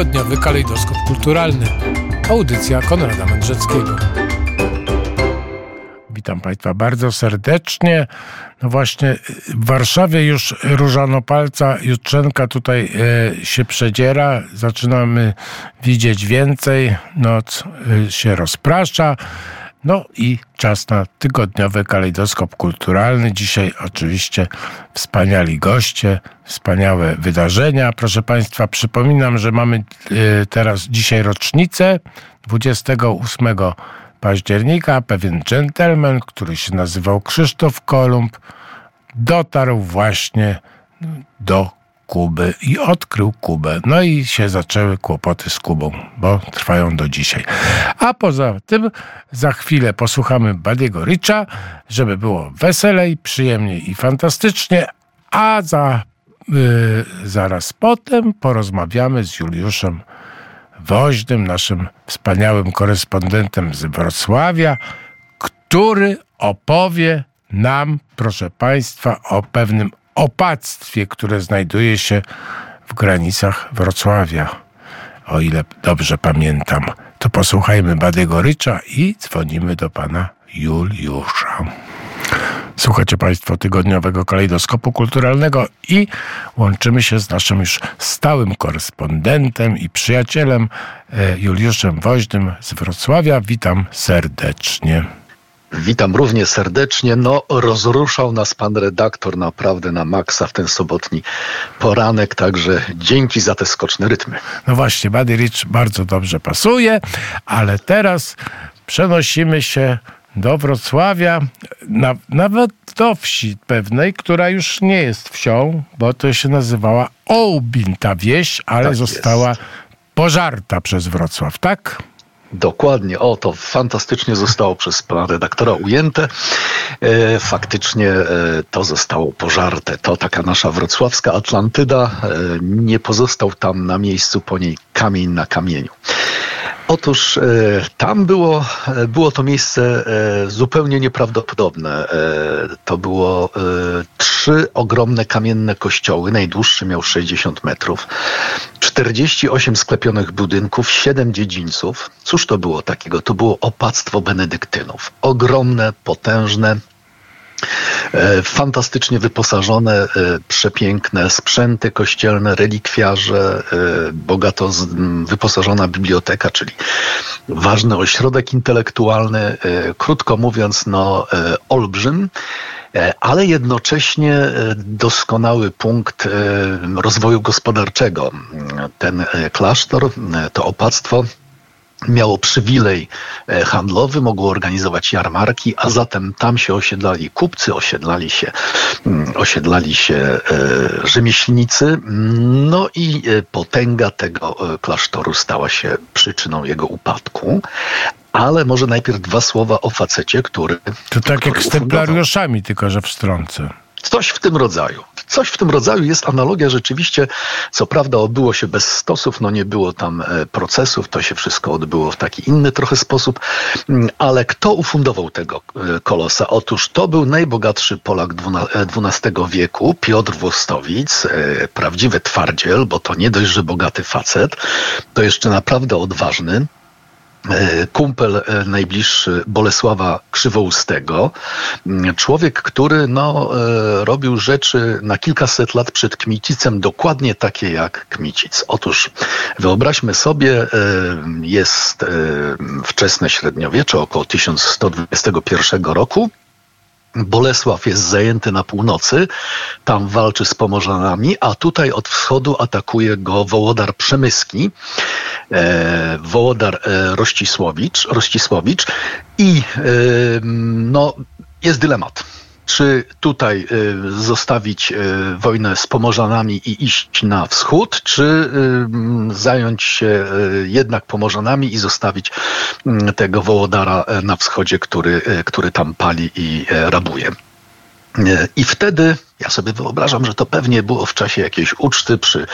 tygodniowy kalejdoskop kulturalny. Audycja Konrada Mędrzeckiego. Witam Państwa bardzo serdecznie. No właśnie w Warszawie już Różanopalca Jutrzenka tutaj e, się przedziera. Zaczynamy widzieć więcej. Noc e, się rozprasza. No i czas na tygodniowy kalejdoskop kulturalny. Dzisiaj oczywiście wspaniali goście, wspaniałe wydarzenia. Proszę Państwa, przypominam, że mamy e, teraz dzisiaj rocznicę 28 października. Pewien dżentelmen, który się nazywał Krzysztof Kolumb, dotarł właśnie do Kuby i odkrył Kubę. No i się zaczęły kłopoty z Kubą, bo trwają do dzisiaj. A poza tym za chwilę posłuchamy Badiego Richa, żeby było weselej, przyjemniej i fantastycznie, a za, yy, zaraz potem porozmawiamy z Juliuszem Woźnym, naszym wspaniałym korespondentem z Wrocławia, który opowie nam, proszę Państwa, o pewnym opactwie, które znajduje się w granicach Wrocławia. O ile dobrze pamiętam, to posłuchajmy Badego Rycza i dzwonimy do pana Juliusza. Słuchacie Państwo tygodniowego kalejdoskopu kulturalnego i łączymy się z naszym już stałym korespondentem i przyjacielem e, Juliuszem Woźnym z Wrocławia. Witam serdecznie. Witam równie serdecznie. No, rozruszał nas pan redaktor naprawdę na maksa w ten sobotni poranek, także dzięki za te skoczne rytmy. No właśnie, Buddy Rich bardzo dobrze pasuje, ale teraz przenosimy się do Wrocławia, na, nawet do wsi pewnej, która już nie jest wsią, bo to się nazywała Ołbin ta wieś, ale tak została jest. pożarta przez Wrocław, tak? Dokładnie, o to fantastycznie zostało przez pana redaktora ujęte. E, faktycznie e, to zostało pożarte. To taka nasza wrocławska Atlantyda. E, nie pozostał tam na miejscu po niej kamień na kamieniu. Otóż e, tam było, e, było to miejsce e, zupełnie nieprawdopodobne. To było trzy ogromne kamienne kościoły. Najdłuższy miał 60 metrów. 48 sklepionych budynków, 7 dziedzińców. Cóż to było takiego? To było opactwo benedyktynów. Ogromne, potężne, fantastycznie wyposażone, e, przepiękne sprzęty kościelne, relikwiarze, e, bogato wyposażona biblioteka, czyli ważny ośrodek intelektualny, krótko mówiąc, no, olbrzym ale jednocześnie doskonały punkt rozwoju gospodarczego. Ten klasztor, to opactwo miało przywilej e, handlowy, mogło organizować jarmarki, a zatem tam się osiedlali kupcy, osiedlali się, mm, osiedlali się e, rzemieślnicy, no i e, potęga tego klasztoru stała się przyczyną jego upadku. Ale może najpierw dwa słowa o facecie, który. To tak który jak z templariuszami, tylko że w stronce. Coś w tym rodzaju. Coś w tym rodzaju jest analogia rzeczywiście. Co prawda odbyło się bez stosów, no nie było tam e, procesów, to się wszystko odbyło w taki inny trochę sposób, mm, ale kto ufundował tego e, kolosa? Otóż to był najbogatszy Polak XII e, wieku, Piotr Włostowic, prawdziwy twardziel, bo to nie dość, że bogaty facet, to jeszcze naprawdę odważny. E, kumpel e, najbliższy Bolesława Krzywoustego. Mm, człowiek, który no, e, robił rzeczy na kilkaset lat przed Kmicicem, dokładnie takie jak Kmicic. Otóż wyobraźmy sobie, jest wczesne średniowiecze, około 1121 roku. Bolesław jest zajęty na północy, tam walczy z Pomorzanami, a tutaj od wschodu atakuje go Wołodar Przemyski, e, Wołodar e, Rościsłowicz, Rościsłowicz i e, no, jest dylemat czy tutaj y, zostawić y, wojnę z Pomorzanami i iść na wschód, czy y, zająć się jednak Pomorzanami i zostawić tego Wołodara na wschodzie, który, który tam pali i rabuje. I wtedy ja sobie wyobrażam, że to pewnie było w czasie jakiejś uczty przy,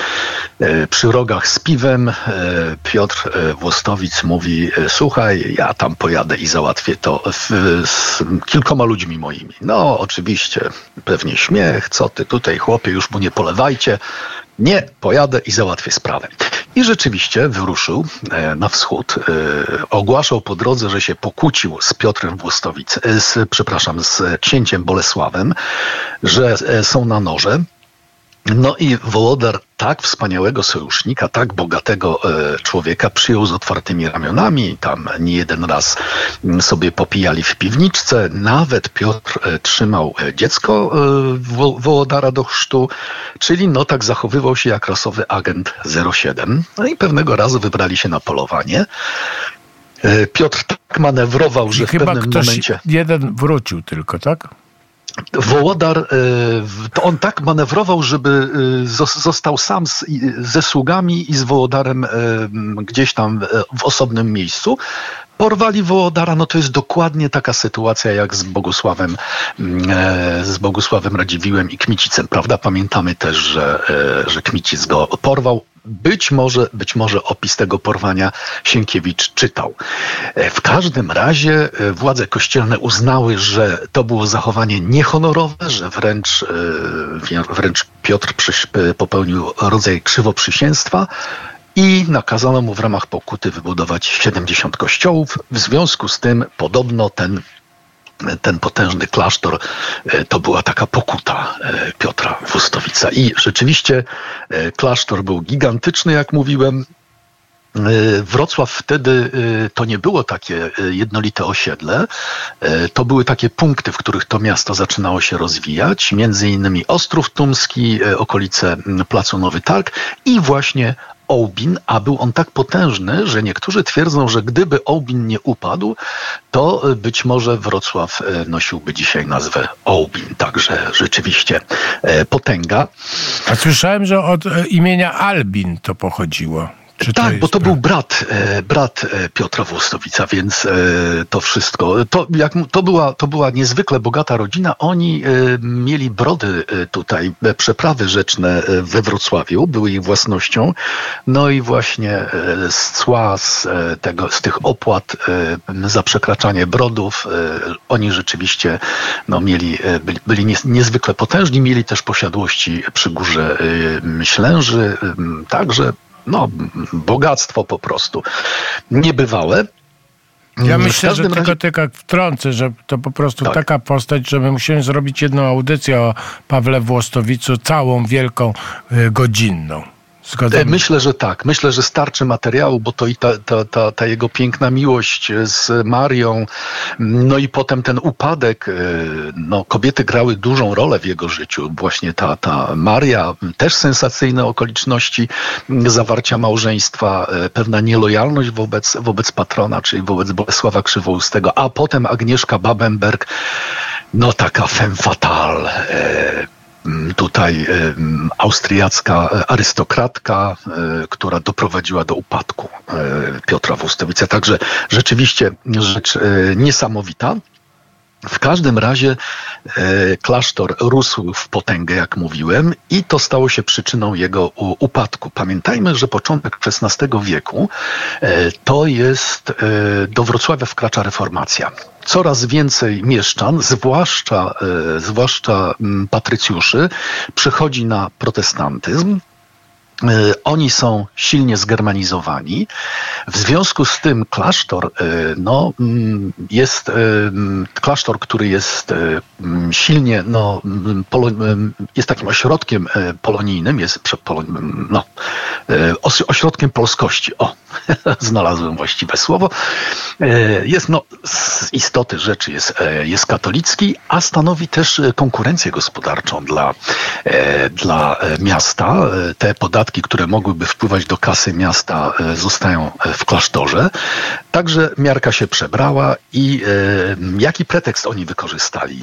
e, przy rogach z piwem. E, Piotr e, Włostowic mówi: Słuchaj, ja tam pojadę i załatwię to w, z kilkoma ludźmi moimi. No, oczywiście, pewnie śmiech, co ty tutaj, chłopie, już mu nie polewajcie. Nie, pojadę i załatwię sprawę. I rzeczywiście wyruszył na wschód. Ogłaszał po drodze, że się pokłócił z Piotrem Włostowic, z, przepraszam, z księciem Bolesławem, że są na noże. No i Wołodar tak wspaniałego sojusznika, tak bogatego e, człowieka przyjął z otwartymi ramionami. Tam nie jeden raz mm, sobie popijali w piwniczce. Nawet Piotr e, trzymał e, dziecko Wołodara do chrztu, czyli no tak zachowywał się jak rasowy agent 07. No i pewnego razu wybrali się na polowanie. Piotr tak manewrował, że I w pewnym ktoś momencie... jeden wrócił tylko, tak? Wołodar, e, to on tak manewrował, żeby e, został sam z, ze sługami i z Wołodarem e, gdzieś tam w osobnym miejscu. Porwali Wołodara, no to jest dokładnie taka sytuacja jak z Bogusławem, z Bogusławem Radziwiłem i Kmicicem, prawda? Pamiętamy też, że, że Kmicic go porwał, być może, być może opis tego porwania Sienkiewicz czytał. E, w każdym razie e, władze kościelne uznały, że to było zachowanie niehonorowe, że wręcz, e, wręcz Piotr popełnił rodzaj krzywoprzysięstwa, i nakazano mu w ramach pokuty wybudować 70 kościołów. W związku z tym podobno ten ten potężny klasztor e, to była taka pokuta e, Piotra Wustowica. I rzeczywiście e, klasztor był gigantyczny, jak mówiłem. Wrocław wtedy to nie było takie jednolite osiedle, to były takie punkty, w których to miasto zaczynało się rozwijać, między innymi Ostrów Tumski, okolice Placu Nowy Targ i właśnie Ołbin, a był on tak potężny, że niektórzy twierdzą, że gdyby Ołbin nie upadł, to e, być może Wrocław e, nosiłby dzisiaj nazwę Ołbin. Także rzeczywiście e, potęga. A słyszałem, że od imienia Albin to pochodziło. Czy tak, to bo to był brat, e, brat e, Piotra Włostowica, więc e, to wszystko. To, jak, to, była, to była niezwykle bogata rodzina. Oni mieli brody tutaj, przeprawy rzeczne we Wrocławiu, były ich własnością. No i właśnie z cła, z, tego, z tych opłat za przekraczanie brodów, oni rzeczywiście no, mieli, byli, byli niezwykle potężni, mieli też posiadłości przy górze Ślęży, także no, bogactwo po prostu niebywałe. Ja myślę, że tylko, razie... tylko wtrącę, że to po prostu tak. taka postać, że my musimy zrobić jedną audycję o Pawle Włostowicu, całą wielką, y, godzinną. E, myślę, że tak. Myślę, że starczy materiału, bo to i ta, ta, ta, ta, jego piękna miłość z Marią, no i potem ten upadek. E, no, kobiety grały dużą rolę w jego życiu. Właśnie ta, ta Maria, też sensacyjne okoliczności zawarcia małżeństwa, e, pewna nielojalność wobec, wobec patrona, czyli wobec Bolesława Krzywoustego, a potem Agnieszka Babenberg, no taka femme fatale tutaj austriacka e, arystokratka, e, która doprowadziła do upadku e, Piotra Włostowica. Także rzeczywiście rzecz niesamowita. W każdym razie e, klasztor rósł w potęgę, jak mówiłem, i to stało się przyczyną jego upadku. Pamiętajmy, że początek XVI wieku e, to jest, e, do Wrocławia wkracza reformacja. Coraz więcej mieszczan, zwłaszcza, zwłaszcza m, patrycjuszy, przechodzi na protestantyzm. E, oni są silnie zgermanizowani. W związku z tym klasztor e, no, mm, jest e, klasztor, który jest silnie, no, jest takim ośrodkiem polonijnym, jest no, ośrodkiem polskości. O, znalazłem właściwe słowo. Jest, no, z istoty rzeczy jest, jest katolicki, a stanowi też konkurencję gospodarczą dla, dla miasta. Te podatki podatki, które mogłyby wpływać do kasy miasta, e, zostają e, w klasztorze. Także miarka się przebrała i e, jaki pretekst oni wykorzystali?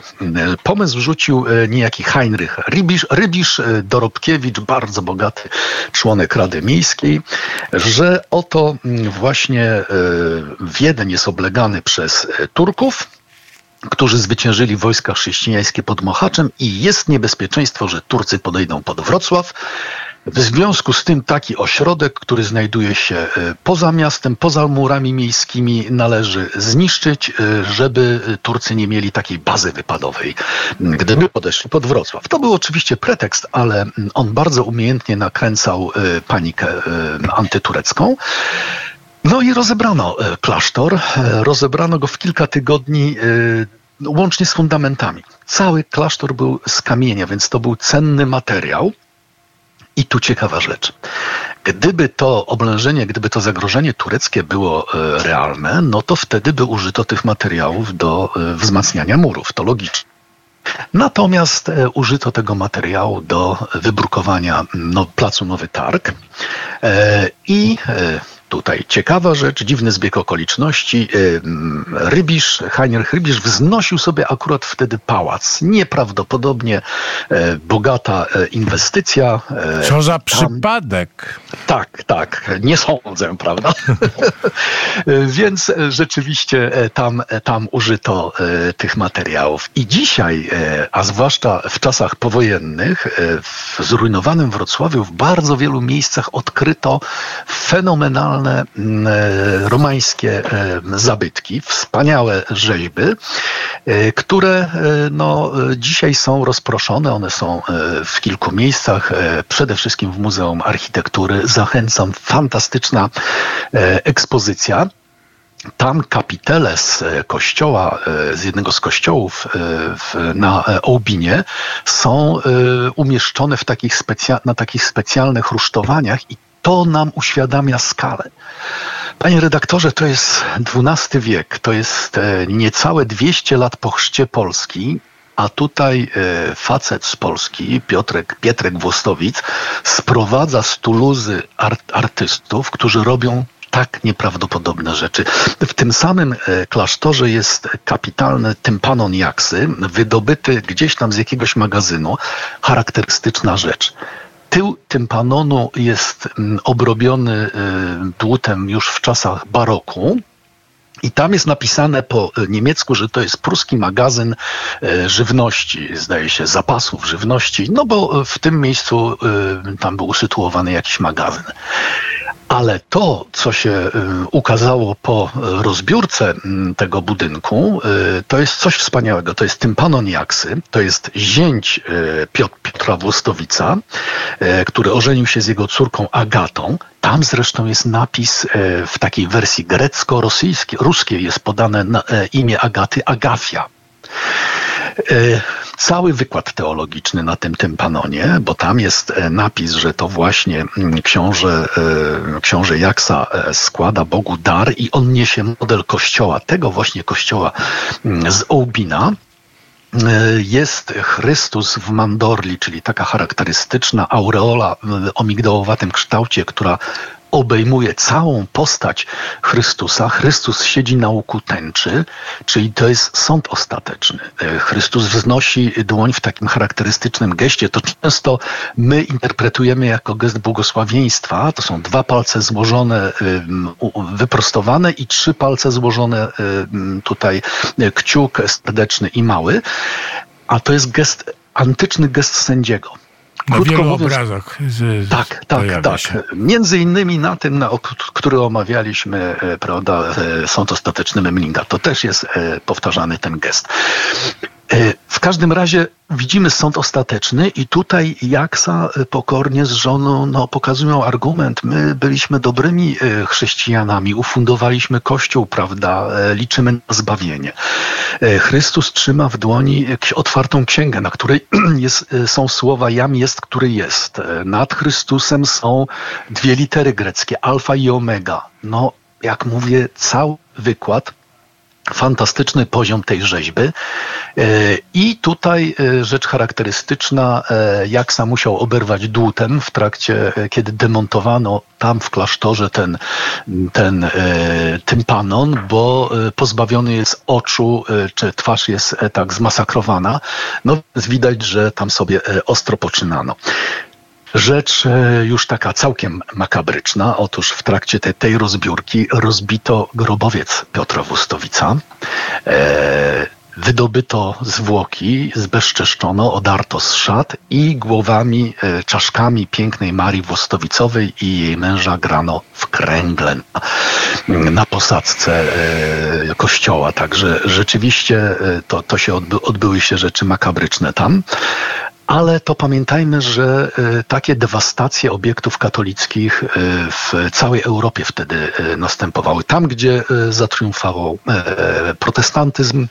Pomysł rzucił niejaki Heinrich Rybisz, Rybisz Dorobkiewicz, bardzo bogaty członek Rady Miejskiej, że oto właśnie Wiedeń jest oblegany przez Turków, którzy zwyciężyli wojska chrześcijańskie pod Mohaczem i jest niebezpieczeństwo, że Turcy podejdą pod Wrocław W związku z tym taki ośrodek, który znajduje się e, poza miastem, poza murami miejskimi, należy zniszczyć, e, żeby Turcy nie mieli takiej bazy wypadowej, gdyby podeszli pod Wrocław. To był oczywiście pretekst, ale on bardzo umiejętnie nakręcał e, panikę antyturecką. No i rozebrano klasztor. Rozebrano go w kilka tygodni łącznie z fundamentami. Cały klasztor był z kamienia, więc to był cenny materiał. I tu ciekawa rzecz. Gdyby to oblężenie, gdyby to zagrożenie tureckie było e, realne, no to wtedy by użyto tych materiałów do e, wzmacniania murów. To logiczne. Natomiast e, użyto tego materiału do wybrukowania no, placu Nowy Targ i tutaj. Ciekawa rzecz, dziwny zbieg okoliczności. Rybisz, Heinrich Rybisz wznosił sobie akurat wtedy pałac. Nieprawdopodobnie e, bogata e, inwestycja. E, Co za przypadek. Tak, tak. Nie sądzę, prawda? Więc rzeczywiście tam, tam użyto tych materiałów. I dzisiaj, a zwłaszcza w czasach powojennych, w zrujnowanym Wrocławiu w bardzo wielu miejscach odkryto fenomenalne fenomenalne mm, e, romańskie e, zabytki, wspaniałe rzeźby, e, które no, dzisiaj są rozproszone. One są w kilku miejscach, przede wszystkim w Muzeum Architektury. Zachęcam, fantastyczna ekspozycja. Tam kapitele z kościoła, z jednego z kościołów na Ołbinie są umieszczone w takich specja- na takich specjalnych rusztowaniach i to nam uświadamia skalę. Panie redaktorze, to jest XII wiek, to jest e, niecałe 200 lat po chrzcie Polski, a tutaj e, facet z Polski, Piotrek, Pietrek Włostowic, sprowadza z Tuluzy art, artystów, którzy robią tak nieprawdopodobne rzeczy. W tym samym e, klasztorze jest kapitalny tympanon jaksy, wydobyty gdzieś tam z jakiegoś magazynu. Charakterystyczna rzecz. Tył tympanonu jest mm, obrobiony dłutem y, już w czasach baroku. I tam jest napisane po niemiecku, że to jest pruski magazyn y, żywności, zdaje się, zapasów żywności, no bo w tym miejscu y, tam był usytuowany jakiś magazyn. Ale to, co się y, ukazało po rozbiórce mm, tego budynku, y, to jest coś wspaniałego. To jest tympanon Jaksy, to jest zięć y, Piotra Włostowica, który ożenił się z jego córką Agatą. Tam zresztą jest napis w takiej wersji grecko-rosyjskiej, ruskiej jest podane imię Agaty Agafia. E, cały wykład teologiczny na tym tympanonie, bo tam jest e, napis, że to właśnie mm, książę, e, książę Jaksa składa Bogu dar i on niesie model kościoła, tego właśnie kościoła mm, z Ołbina, jest Chrystus w mandorli, czyli taka charakterystyczna aureola o migdałowatym kształcie, która obejmuje całą postać Chrystusa. Chrystus siedzi na łuku tęczy, czyli to jest sąd ostateczny. E, Chrystus wznosi dłoń w takim charakterystycznym geście. To często my interpretujemy jako gest błogosławieństwa. To są dwa palce złożone, wyprostowane i trzy palce złożone tutaj e, kciuk serdeczny i mały. A to jest gest, antyczny gest sędziego. Na Krótko wielu mówiąc, obrazach. Z, tak, tak, tak. Się. Między innymi na tym, na, który omawialiśmy, e, prawda, e, sąd ostateczny Memlinga. To też jest e, powtarzany ten gest. E, w każdym razie widzimy sąd ostateczny i tutaj Jaksa e, pokornie z żoną no, pokazują argument. My byliśmy dobrymi e, chrześcijanami, ufundowaliśmy Kościół, prawda, liczymy na zbawienie. Chrystus trzyma w dłoni otwartą księgę, na której jest, są słowa jam jest, który jest. Nad Chrystusem są dwie litery greckie, alfa i omega. No, jak mówię, cały wykład fantastyczny poziom tej rzeźby. E, I tutaj e, rzecz charakterystyczna, e, jak sam musiał oberwać dłutem w trakcie, kiedy demontowano tam w klasztorze ten, ten tympanon, bo pozbawiony jest oczu, czy twarz jest tak zmasakrowana. No widać, że tam sobie ostro poczynano. Rzecz e, już taka całkiem makabryczna. Otóż w trakcie te, tej rozbiórki rozbito grobowiec Piotra Wustowica. E, wydobyto zwłoki, zbezczeszczono, odarto z szat i głowami, e, czaszkami pięknej Marii Włostowicowej i jej męża grano w kręgle na, na posadzce e, kościoła. Także rzeczywiście e, to, to się odby, odbyły się rzeczy makabryczne tam. Ale to pamiętajmy, że takie dewastacje obiektów katolickich w całej Europie wtedy następowały. Tam, gdzie zatriumfował protestantyzm,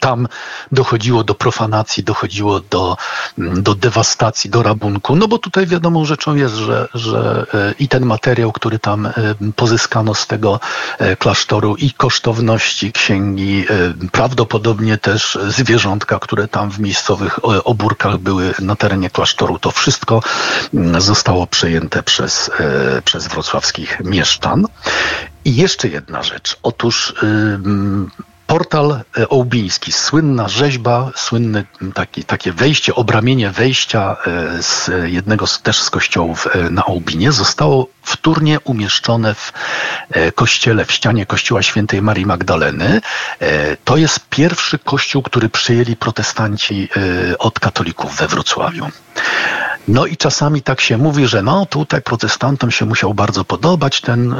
tam dochodziło do profanacji, dochodziło do, mm, do dewastacji, do rabunku. No bo tutaj wiadomą rzeczą jest, że, że e, i ten materiał, który tam e, pozyskano z tego e, klasztoru, i kosztowności księgi, prawdopodobnie też zwierzątka, które tam w miejscowych obórkach były na terenie klasztoru, to wszystko mm, zostało przejęte przez, przez wrocławskich mieszczan. I jeszcze jedna rzecz. Otóż portal e, ołbiński, słynna rzeźba, słynne taki, takie wejście, obramienie wejścia e, z jednego z, też z kościołów e, na Ołbinie zostało wtórnie umieszczone w kościele, w ścianie kościoła świętej Marii Magdaleny. To jest pierwszy kościół, który przyjęli protestanci od katolików we Wrocławiu. No i czasami tak się mówi, że no tutaj protestantom się musiał bardzo podobać ten,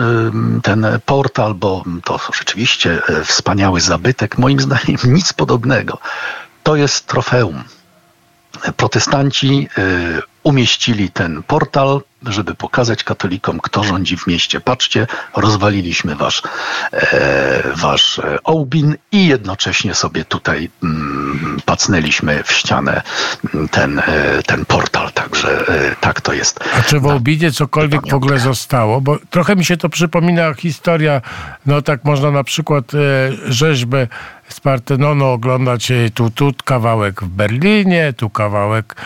ten portal, bo to rzeczywiście e, wspaniały zabytek. Moim zdaniem nic podobnego. To jest trofeum. Protestanci e, umieścili ten portal żeby pokazać katolikom, kto rządzi w mieście. Patrzcie, rozwaliliśmy wasz, e, wasz e, Ołbin i jednocześnie sobie tutaj mm, pacnęliśmy w ścianę mm, ten, e, ten portal. Także e, tak to jest. A czy w Ołbinie cokolwiek w ogóle zostało? Bo trochę mi się to przypomina historia, no tak można na przykład rzeźbę z Partenonu oglądać tu, tu kawałek w Berlinie, tu kawałek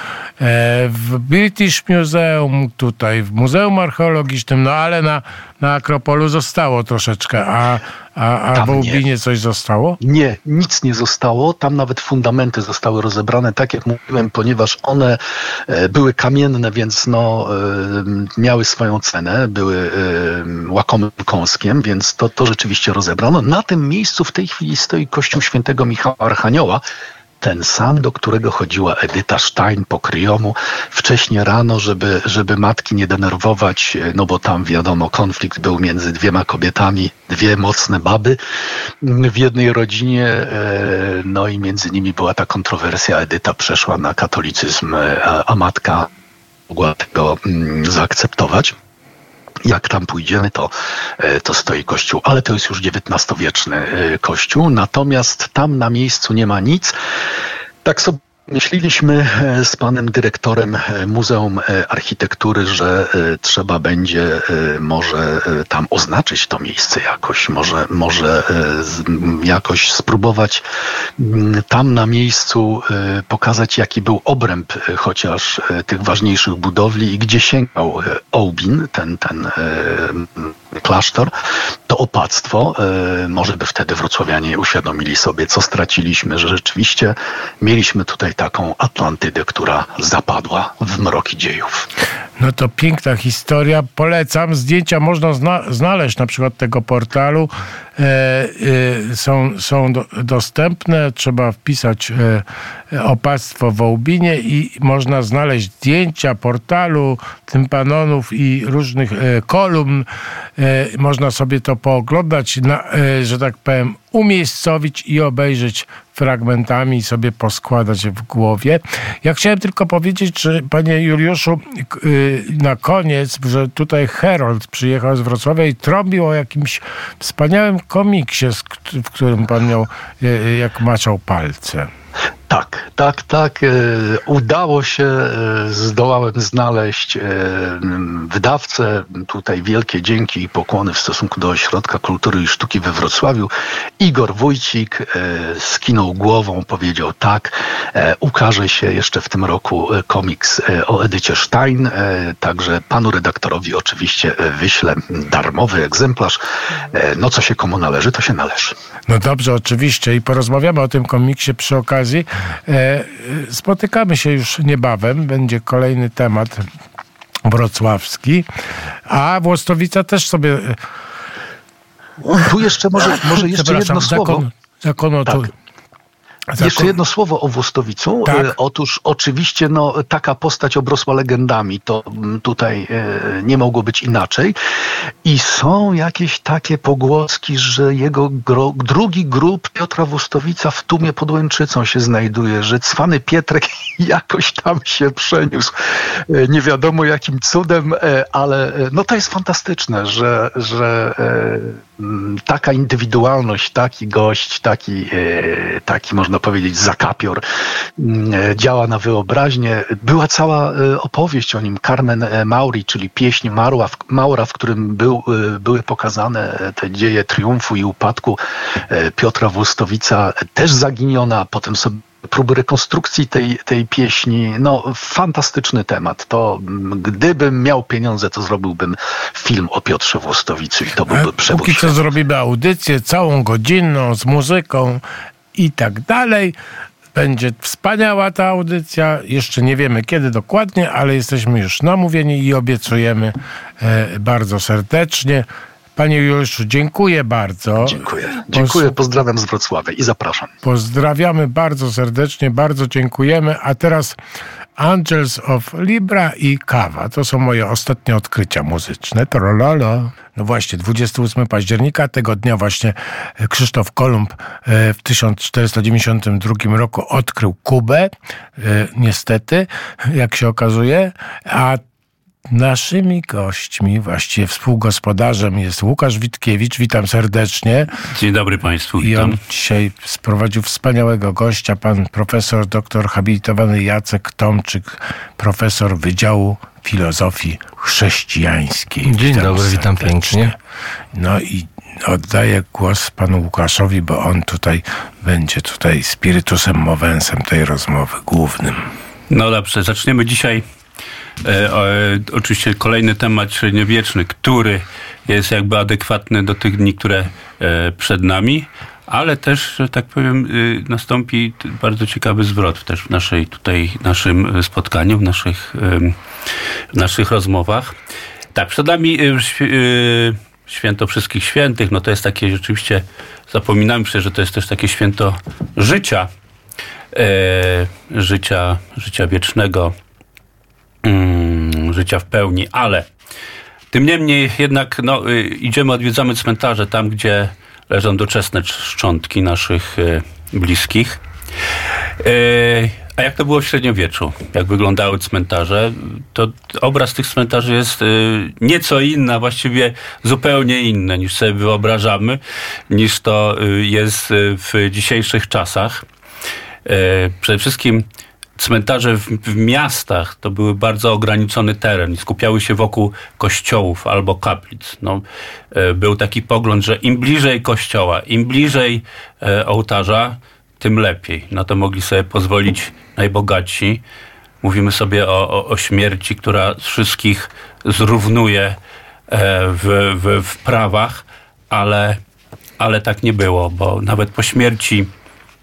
w British Museum, tutaj tutaj w Muzeum Archeologicznym, no ale na, na Akropolu zostało troszeczkę, a, a, a w Łubinie coś zostało? Nie, nic nie zostało. Tam nawet fundamenty zostały rozebrane, tak jak mówiłem, ponieważ one e, były kamienne, więc no, e, miały swoją cenę, były e, łakomym kąskiem, więc to, to rzeczywiście rozebrano. Na tym miejscu w tej chwili stoi kościół świętego Michała Archanioła, ten sam, do którego chodziła Edyta Stein po kryjomu wcześniej rano, żeby, żeby matki nie denerwować, no bo tam wiadomo, konflikt był między dwiema kobietami, dwie mocne baby w jednej rodzinie, e, no i między nimi była ta kontrowersja, Edyta przeszła na katolicyzm, e, a, a matka mogła tego mm, zaakceptować jak tam pójdziemy, to, e, to stoi kościół, ale to jest już XIX-wieczny e, kościół, natomiast tam na miejscu nie ma nic. Tak sobie Myśleliśmy e, z panem dyrektorem e, Muzeum e, Architektury, że trzeba będzie może tam oznaczyć to miejsce jakoś, może, może jakoś spróbować tam na miejscu pokazać, jaki był obręb chociaż tych ważniejszych budowli i gdzie sięgał Ołbin, ten, ten klasztor, to opactwo. Może by wtedy wrocławianie uświadomili sobie, co straciliśmy, że rzeczywiście mieliśmy tutaj taką Atlantydę, która zapadła w mroki dziejów. No to piękna historia. Polecam. Zdjęcia można zna znaleźć na przykład tego portalu. E, e, są są do, dostępne. Trzeba wpisać e, opactwo w Ołbinie i można znaleźć zdjęcia portalu, tympanonów i różnych e, kolumn. E, można sobie to pooglądać, e, że tak powiem, umiejscowić i obejrzeć fragmentami i sobie poskładać w głowie. Ja chciałem tylko powiedzieć, że panie Juliuszu, na koniec, że tutaj Herold przyjechał z Wrocławia i trąbił o jakimś wspaniałym komiksie, w którym pan miał, jak maczał palce. Tak, tak, tak. E, udało się, e, zdołałem znaleźć e, wydawcę. Tutaj wielkie dzięki i pokłony w stosunku do Ośrodka Kultury i Sztuki we Wrocławiu. Igor Wójcik skinął głową, powiedział tak, ukaże się jeszcze w tym roku komiks o Edycie Stein, także panu redaktorowi oczywiście wyślę darmowy egzemplarz. No co się komu należy, to się należy. No dobrze, oczywiście i porozmawiamy o tym komiksie przy okazji. E, spotykamy się już niebawem. Będzie kolejny temat wrocławski. A Włostowica też sobie... Tu jeszcze może, może jeszcze jedno słowo. Zakon, zakon tak. Jeszcze jedno słowo o Włostowicu. Tak. E, Otóż oczywiście no, taka postać obrosła legendami, to mm, tutaj e, nie mogło być inaczej. I są jakieś takie pogłoski, że jego gro, drugi grób Piotra Włostowica w Tumie pod Łęczycą się znajduje, że cwany Pietrek jakoś tam się przeniósł. E, Nie wiadomo jakim cudem, e, ale e, no to jest fantastyczne, że, że e, taka indywidualność, taki gość, taki, taki można powiedzieć zakapior mm, e, działa na wyobraźnię. Była cała e, opowieść o nim, Carmen e, Mauri, czyli pieśń Maura, w- Maura w którym był, były pokazane te dzieje triumfu i upadku Piotra Włostowica, też zaginiona, potem sobie próby rekonstrukcji tej, tej pieśni. No, fantastyczny temat. To mm, gdybym miał pieniądze, to zrobiłbym film o Piotrze Włostowicu i to byłby A przebój Póki co zrobimy audycję całą godzinną z muzyką i tak dalej. Będzie wspaniała ta audycja. Jeszcze nie wiemy kiedy dokładnie, ale jesteśmy już namówieni i obiecujemy e, bardzo serdecznie. Panie Juliuszu, dziękuję bardzo. Dziękuję. Dziękuję, pozdrawiam z Wrocławia i zapraszam. Pozdrawiamy bardzo serdecznie, bardzo dziękujemy. A teraz Angels of Libra i Kawa. To są moje ostatnie odkrycia muzyczne. Trololo. No właśnie, 28 października tego dnia właśnie Krzysztof Kolumb e, w 1492 roku odkrył Kubę. E, Niestety, jak się okazuje. A Naszymi gośćmi, właściwie współgospodarzem jest Łukasz Witkiewicz. Witam serdecznie. Dzień dobry Państwu, I witam. on dzisiaj sprowadził wspaniałego gościa, pan profesor, doktor habilitowany Jacek Tomczyk, profesor Wydziału Filozofii Chrześcijańskiej. Dzień dobry, witam pięknie. No i oddaję głos panu Łukaszowi, bo on tutaj będzie tutaj spirytusem mowensem tej rozmowy głównym. No dobrze, zaczniemy dzisiaj e, o, e, oczywiście kolejny temat średniowieczny, który jest jakby adekwatny do tych dni, które e, przed nami, ale też, że tak powiem, y, nastąpi bardzo ciekawy zwrot też w naszej tutaj, naszym e, spotkaniu, w naszych, w naszych rozmowach. Tak, przed nami y, y, święto wszystkich świętych, no to jest takie rzeczywiście, zapominamy się, że to jest też takie święto życia, e, życia, życia wiecznego, życia w pełni, ale tym niemniej jednak no, y, idziemy, odwiedzamy cmentarze tam, gdzie leżą doczesne cz- szczątki naszych y, bliskich. Y, a jak to było w średniowieczu? Jak wyglądały cmentarze? To obraz tych cmentarzy jest nieco inny, a właściwie zupełnie inny niż sobie wyobrażamy, niż to jest w dzisiejszych czasach. Przede wszystkim cmentarze w, w miastach to były bardzo ograniczony teren i skupiały się wokół kościołów albo kaplic. No, e, był taki pogląd, że im bliżej kościoła, im bliżej e, ołtarza, tym lepiej. Na to mogli sobie pozwolić najbogatsi. Mówimy sobie o, o, o śmierci, która wszystkich zrównuje e, w, w, w prawach, ale, ale tak nie było, bo nawet po śmierci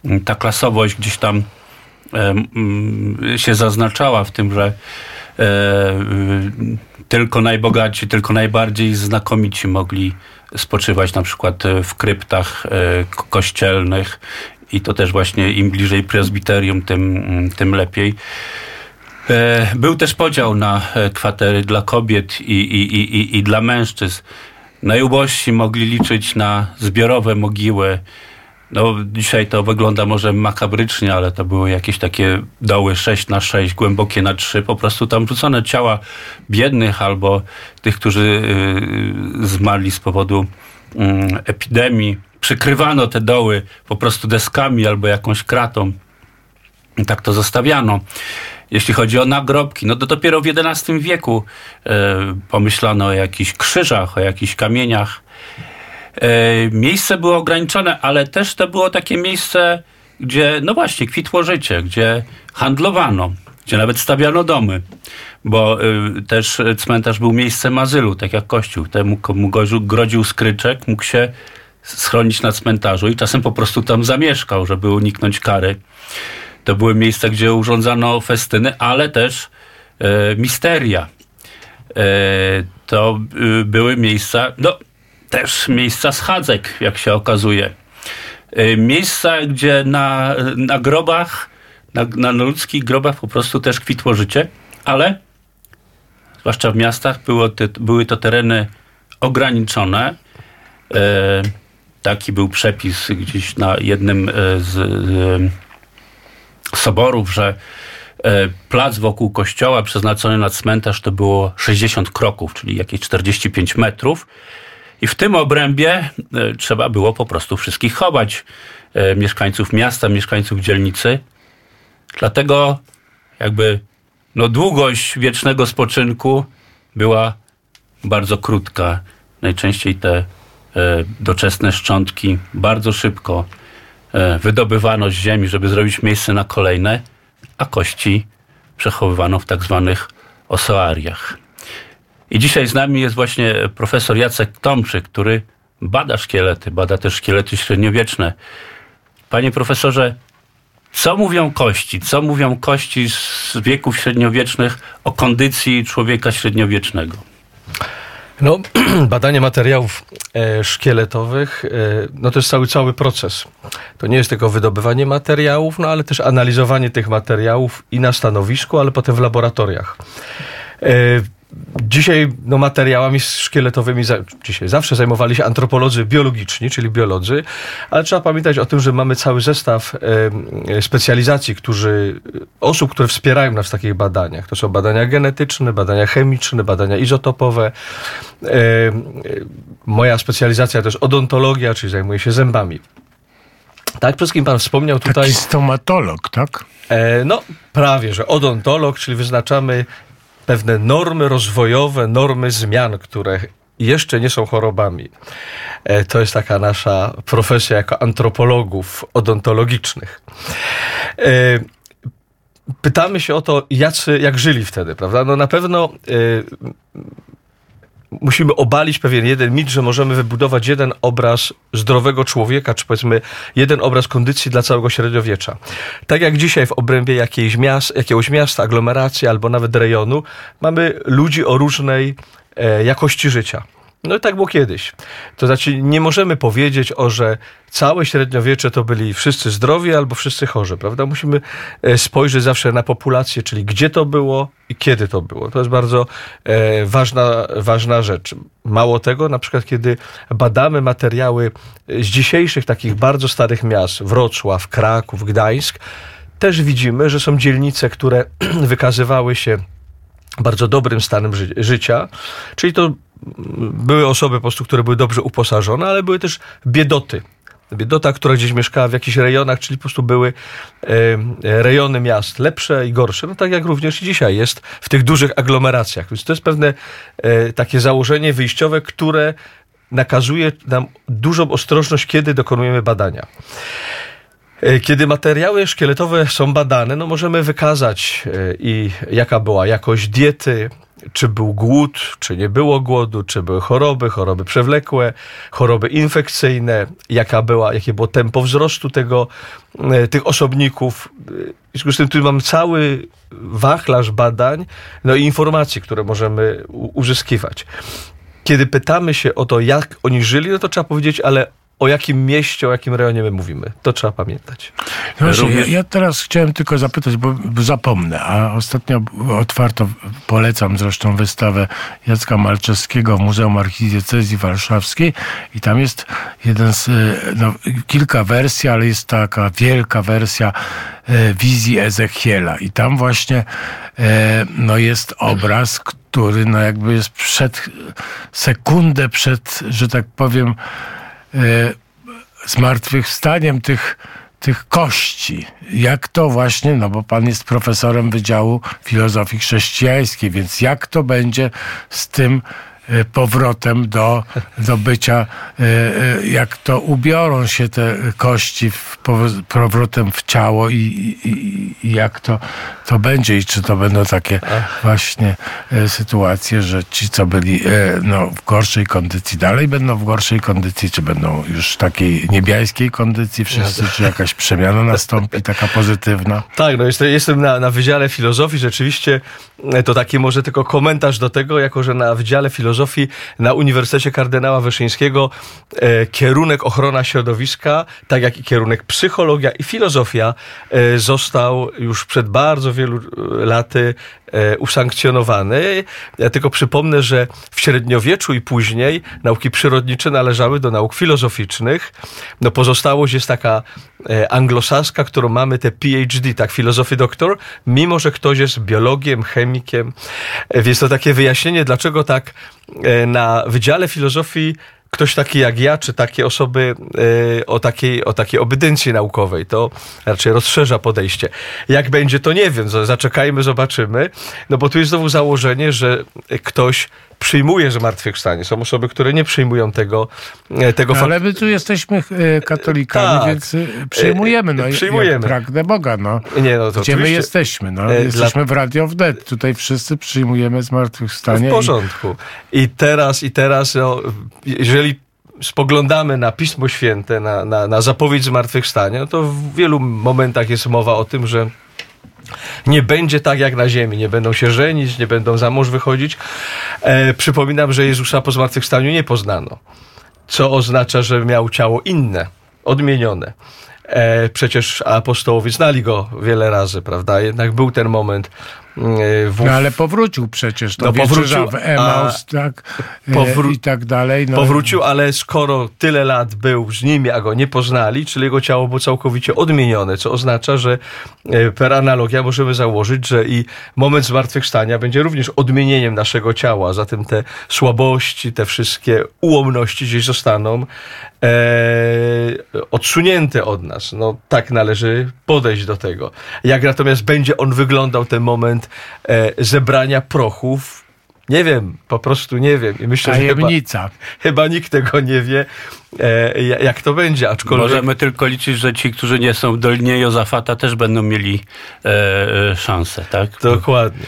m, ta klasowość gdzieś tam mm, się zaznaczała w tym, że e, y, tylko najbogatsi, tylko najbardziej znakomici mogli spoczywać na przykład e, w kryptach e, ko- kościelnych i to też właśnie im bliżej prezbiterium, tym, mm, tym lepiej. Był też podział na kwatery dla kobiet i, i, i, i dla mężczyzn. Najubożsi mogli liczyć na zbiorowe mogiły. No, dzisiaj to wygląda może makabrycznie, ale to były jakieś takie doły 6 na 6, głębokie na 3. Po prostu tam rzucone ciała biednych albo tych, którzy y, zmarli z powodu mm, epidemii. Przykrywano te doły po prostu deskami albo jakąś kratą. I tak to zostawiano. Jeśli chodzi o nagrobki, no to dopiero w XI wieku e, pomyślano o jakichś krzyżach, o jakichś kamieniach. E, miejsce było ograniczone, ale też to było takie miejsce, gdzie, no właśnie, kwitło życie, gdzie handlowano, gdzie nawet stawiano domy, bo y, też cmentarz był miejscem azylu, tak jak kościół. Temu, komu grodził skryczek, mógł się schronić na cmentarzu i czasem po prostu tam zamieszkał, żeby uniknąć kary. To były miejsca, gdzie urządzano festyny, ale też e, misteria. E, to y, były miejsca, no też miejsca schadzek, jak się okazuje. y, miejsca, gdzie na, na grobach, na, na ludzkich grobach po prostu też kwitło życie, ale zwłaszcza w miastach było te, były to tereny ograniczone. E, taki był przepis gdzieś na jednym e, z, soborów, że plac wokół kościoła przeznaczony na cmentarz to było 60 kroków, czyli jakieś 45 metrów. I w tym obrębie e, trzeba było po prostu wszystkich chować. E, mieszkańców miasta, mieszkańców dzielnicy. Dlatego jakby no, długość wiecznego spoczynku była bardzo krótka. Najczęściej te e, doczesne szczątki bardzo szybko wydobywano z ziemi, żeby zrobić miejsce na kolejne, a kości przechowywano w tak zwanych oseariach. I dzisiaj z nami jest właśnie profesor Jacek Tomczyk, który bada szkielety, bada też szkielety średniowieczne. Panie profesorze, co mówią kości? Co mówią kości z wieków średniowiecznych o kondycji człowieka średniowiecznego? No, badanie materiałów e, szkieletowych, e, no to jest cały, cały proces. To nie jest tylko wydobywanie materiałów, no ale też analizowanie tych materiałów i na stanowisku, ale potem w laboratoriach. E, Dzisiaj no, materiałami szkieletowymi, za, dzisiaj zawsze zajmowali się antropolodzy biologiczni, czyli biolodzy, ale trzeba pamiętać o tym, że mamy cały zestaw e, specjalizacji, którzy, osób, które wspierają nas w takich badaniach. To są badania genetyczne, badania chemiczne, badania izotopowe. E, moja specjalizacja to jest odontologia, czyli zajmuję się zębami. Tak, wszystkim pan wspomniał tutaj. Taki stomatolog, tak? E, no, prawie, że odontolog, czyli wyznaczamy pewne normy rozwojowe, normy zmian, które jeszcze nie są chorobami. E, to jest taka nasza profesja jako antropologów odontologicznych. E, pytamy się o to, jacy, jak żyli wtedy, prawda? No na pewno e, musimy obalić pewien jeden mit, że możemy wybudować jeden obraz zdrowego człowieka, czy powiedzmy jeden obraz kondycji dla całego średniowiecza. Tak jak dzisiaj w obrębie jakiejś miast, jakiegoś miasta, aglomeracji albo nawet rejonu mamy ludzi o różnej e, jakości życia. No i tak było kiedyś. To znaczy, nie możemy powiedzieć o, że całe średniowiecze to byli wszyscy zdrowi albo wszyscy chorzy, prawda? Musimy e, spojrzeć zawsze na populację, czyli gdzie to było i kiedy to było. To jest bardzo e, ważna, ważna rzecz. Mało tego, na przykład, kiedy badamy materiały z dzisiejszych takich bardzo starych miast, Wrocław, Kraków, Gdańsk, też widzimy, że są dzielnice, które wykazywały się bardzo dobrym stanem ży życia, czyli to były osoby po prostu, które były dobrze uposażone, ale były też biedoty. Biedota, która gdzieś mieszkała w jakichś rejonach, czyli po prostu były e, rejony miast lepsze i gorsze, no tak jak również dzisiaj jest w tych dużych aglomeracjach. Więc to jest pewne e, takie założenie wyjściowe, które nakazuje nam dużą ostrożność, kiedy dokonujemy badania. E, kiedy materiały szkieletowe są badane, no możemy wykazać e, i jaka była jakość diety, czy był głód, czy nie było głodu, czy były choroby, choroby przewlekłe, choroby infekcyjne, jaka była, jakie było tempo wzrostu tego, e, tych osobników. W związku z tym tu mamy cały wachlarz badań, no i informacji, które możemy uzyskiwać. Kiedy pytamy się o to, jak oni żyli, no to trzeba powiedzieć, ale o jakim mieście, o jakim rejonie my mówimy. To trzeba pamiętać. No właśnie, ja, ja, teraz chciałem tylko zapytać, bo, zapomnę, a ostatnio otwarto, polecam zresztą wystawę Jacka Malczewskiego w Muzeum Archidiecezji Warszawskiej i tam jest jeden z, e, no, kilka wersji, ale jest taka wielka wersja e, wizji Ezechiela i tam właśnie e, no, jest obraz, który no, jakby jest przed, sekundę przed, że tak powiem, zmartwychwstaniem tych, tych kości. Jak to właśnie, no bo pan jest profesorem Wydziału Filozofii Chrześcijańskiej, więc jak to będzie z tym E, powrotem do, do bycia, e, e, jak to ubiorą się te kości w, powrotem w ciało i, i, i, jak to, to będzie i czy to będą takie właśnie sytuacje, że ci, co byli no, w gorszej kondycji, dalej będą w gorszej kondycji, czy będą już w takiej niebiańskiej kondycji wszyscy, czy jakaś przemiana nastąpi, taka pozytywna? Tak, no jestem, jestem na, na Wydziale Filozofii, rzeczywiście to taki może tylko komentarz do tego, jako że na Wydziale Filozofii Filozofii na Uniwersytecie Kardynała Wyszyńskiego e, kierunek ochrona środowiska, tak jak i kierunek psychologia i filozofia e, został już przed bardzo wielu e, laty usankcjonowany. Ja tylko przypomnę, że w średniowieczu i później nauki przyrodnicze należały do nauk filozoficznych. No pozostałość jest taka e, anglosaska, którą mamy te PhD, tak, filozofii doktor, mimo że ktoś jest biologiem, chemikiem. E, Więc to takie wyjaśnienie, dlaczego tak e, na Wydziale Filozofii ktoś taki jak ja, czy takie osoby e, o, takiej, o takiej obydencji naukowej, to raczej rozszerza podejście. Jak będzie, to nie wiem, zaczekajmy, zobaczymy, no bo tu jest znowu założenie, że ktoś przyjmuje zmartwychwstanie. Są osoby, które nie przyjmują tego, e, tego faktu. Ale my tu jesteśmy e, katolikami, Tak. więc e, przyjmujemy. No, i- przyjmujemy. Pragnę Boga, no. Nie, no to Gdzie my jesteśmy? No, jesteśmy w Radio Wnet. Tutaj wszyscy przyjmujemy zmartwychwstanie. w porządku. I teraz, i teraz, no, jeżeli spoglądamy na Pismo Święte, na, na, na zapowiedź zmartwychwstania, no to w wielu momentach jest mowa o tym, że nie będzie tak jak na ziemi, nie będą się żenić, nie będą za mąż wychodzić. E, przypominam, że Jezusa po zmartwychwstaniu nie poznano, co oznacza, że miał ciało inne, odmienione. E, przecież apostołowie znali go wiele razy, prawda? Jednak był ten moment w No ale powrócił przecież, to No, no, powrócił, w Emaus, tak, e, powró- i tak dalej. No, Powrócił, ale skoro tyle lat był z nimi, a go nie poznali, czyli jego ciało było całkowicie odmienione, co oznacza, że e, per analogia możemy założyć, że i moment zmartwychwstania będzie również odmienieniem naszego ciała, zatem te słabości, te wszystkie ułomności gdzieś zostaną e, odsunięte od nas. No tak należy podejść do tego. Jak natomiast będzie on wyglądał, ten moment e, zebrania prochów, nie wiem, po prostu nie wiem. I myślę, że chyba, Tajemnica. chyba nikt tego nie wie, e, ja- jak to będzie, aczkolwiek... Możemy tylko liczyć, że ci, którzy nie są w Dolinie Jozafata też będą mieli e, e, szansę, tak? Dokładnie.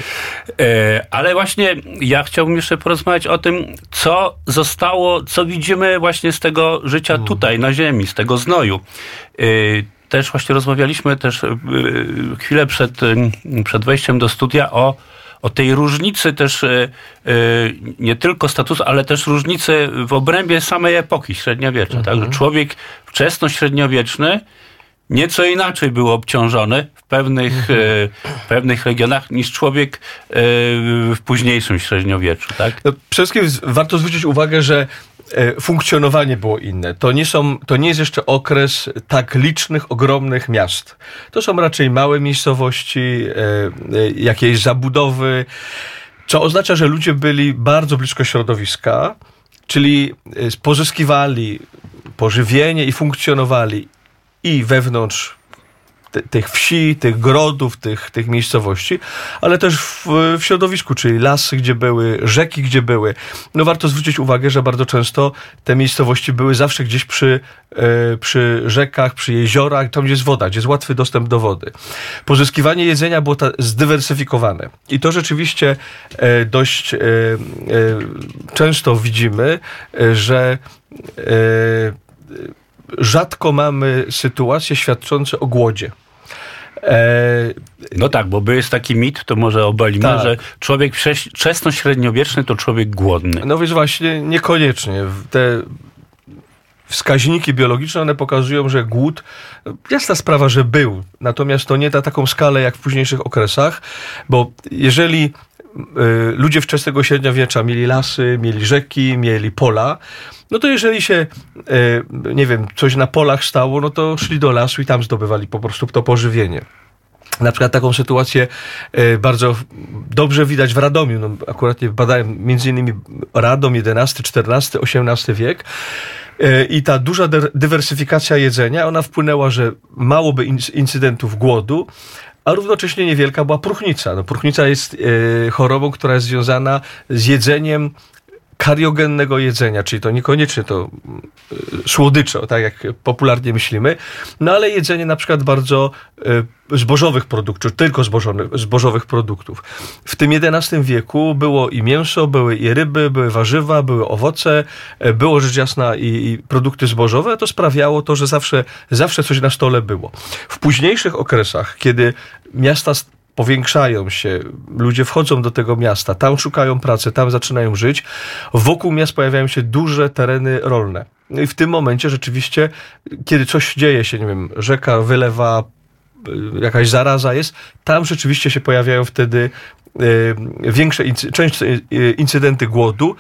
E, ale właśnie ja chciałbym jeszcze porozmawiać o tym, co zostało, co widzimy właśnie z tego życia Mm. tutaj na ziemi, z tego znoju. E, też właśnie rozmawialiśmy też e, chwilę przed, e, przed wejściem do studia o, o tej różnicy też e, nie tylko statusu, ale też różnicy w obrębie samej epoki średniowiecza. Tak? Mhm. Że człowiek wczesnośredniowieczny nieco inaczej był obciążony w pewnych, Mhm. w pewnych regionach niż człowiek w późniejszym średniowieczu. Tak? No, przede wszystkim warto zwrócić uwagę, że funkcjonowanie było inne. To nie, są, to nie jest jeszcze okres tak licznych, ogromnych miast. To są raczej małe miejscowości, e, e, jakieś zabudowy, co oznacza, że ludzie byli bardzo blisko środowiska, czyli e, pozyskiwali pożywienie i funkcjonowali i wewnątrz tych wsi, tych grodów, tych, tych miejscowości, ale też w, w środowisku, czyli lasy, gdzie były, rzeki, gdzie były. No warto zwrócić uwagę, że bardzo często te miejscowości były zawsze gdzieś przy, e, przy rzekach, przy jeziorach, tam gdzie jest woda, gdzie jest łatwy dostęp do wody. Pozyskiwanie jedzenia było ta, zdywersyfikowane. I to rzeczywiście e, dość e, często widzimy, że rzadko mamy sytuacje świadczące o głodzie. E, No tak, bo by jest taki mit, to może obalimy, Tak. że człowiek wczesnośredniowieczny to człowiek głodny. no więc właśnie niekoniecznie. Te wskaźniki biologiczne, one pokazują, że głód, jasna sprawa, że był, natomiast to nie na taką skalę jak w późniejszych okresach, bo jeżeli ludzie wczesnego średniowiecza mieli lasy, mieli rzeki, mieli pola, no to jeżeli się, y, nie wiem, coś na polach stało, no to szli do lasu i tam zdobywali po prostu to pożywienie. Na przykład taką sytuację e, bardzo dobrze widać w Radomiu. No, akurat badałem między innymi Radom XI, XIV, XVIII wiek. I ta duża dy- dywersyfikacja jedzenia, ona wpłynęła, że mało by inc- incydentów głodu, a równocześnie niewielka była próchnica. No, próchnica jest e, chorobą, która jest związana z jedzeniem kariogennego jedzenia, czyli to niekoniecznie to y, słodycze, tak jak popularnie myślimy, no ale jedzenie na przykład bardzo y, zbożowych produktów, tylko zbożonych, zbożowych produktów. W tym XI wieku było i mięso, były i ryby, były warzywa, były owoce, było rzecz jasna i, i produkty zbożowe, to sprawiało to, że zawsze, zawsze coś na stole było. W późniejszych okresach, kiedy miasta powiększają się, ludzie wchodzą do tego miasta, tam szukają pracy, tam zaczynają żyć. Wokół miast pojawiają się duże tereny rolne. No i w tym momencie rzeczywiście, kiedy coś dzieje się, nie wiem, rzeka wylewa, y, jakaś zaraza jest, tam rzeczywiście się pojawiają wtedy y, większe, część y, incydenty głodu,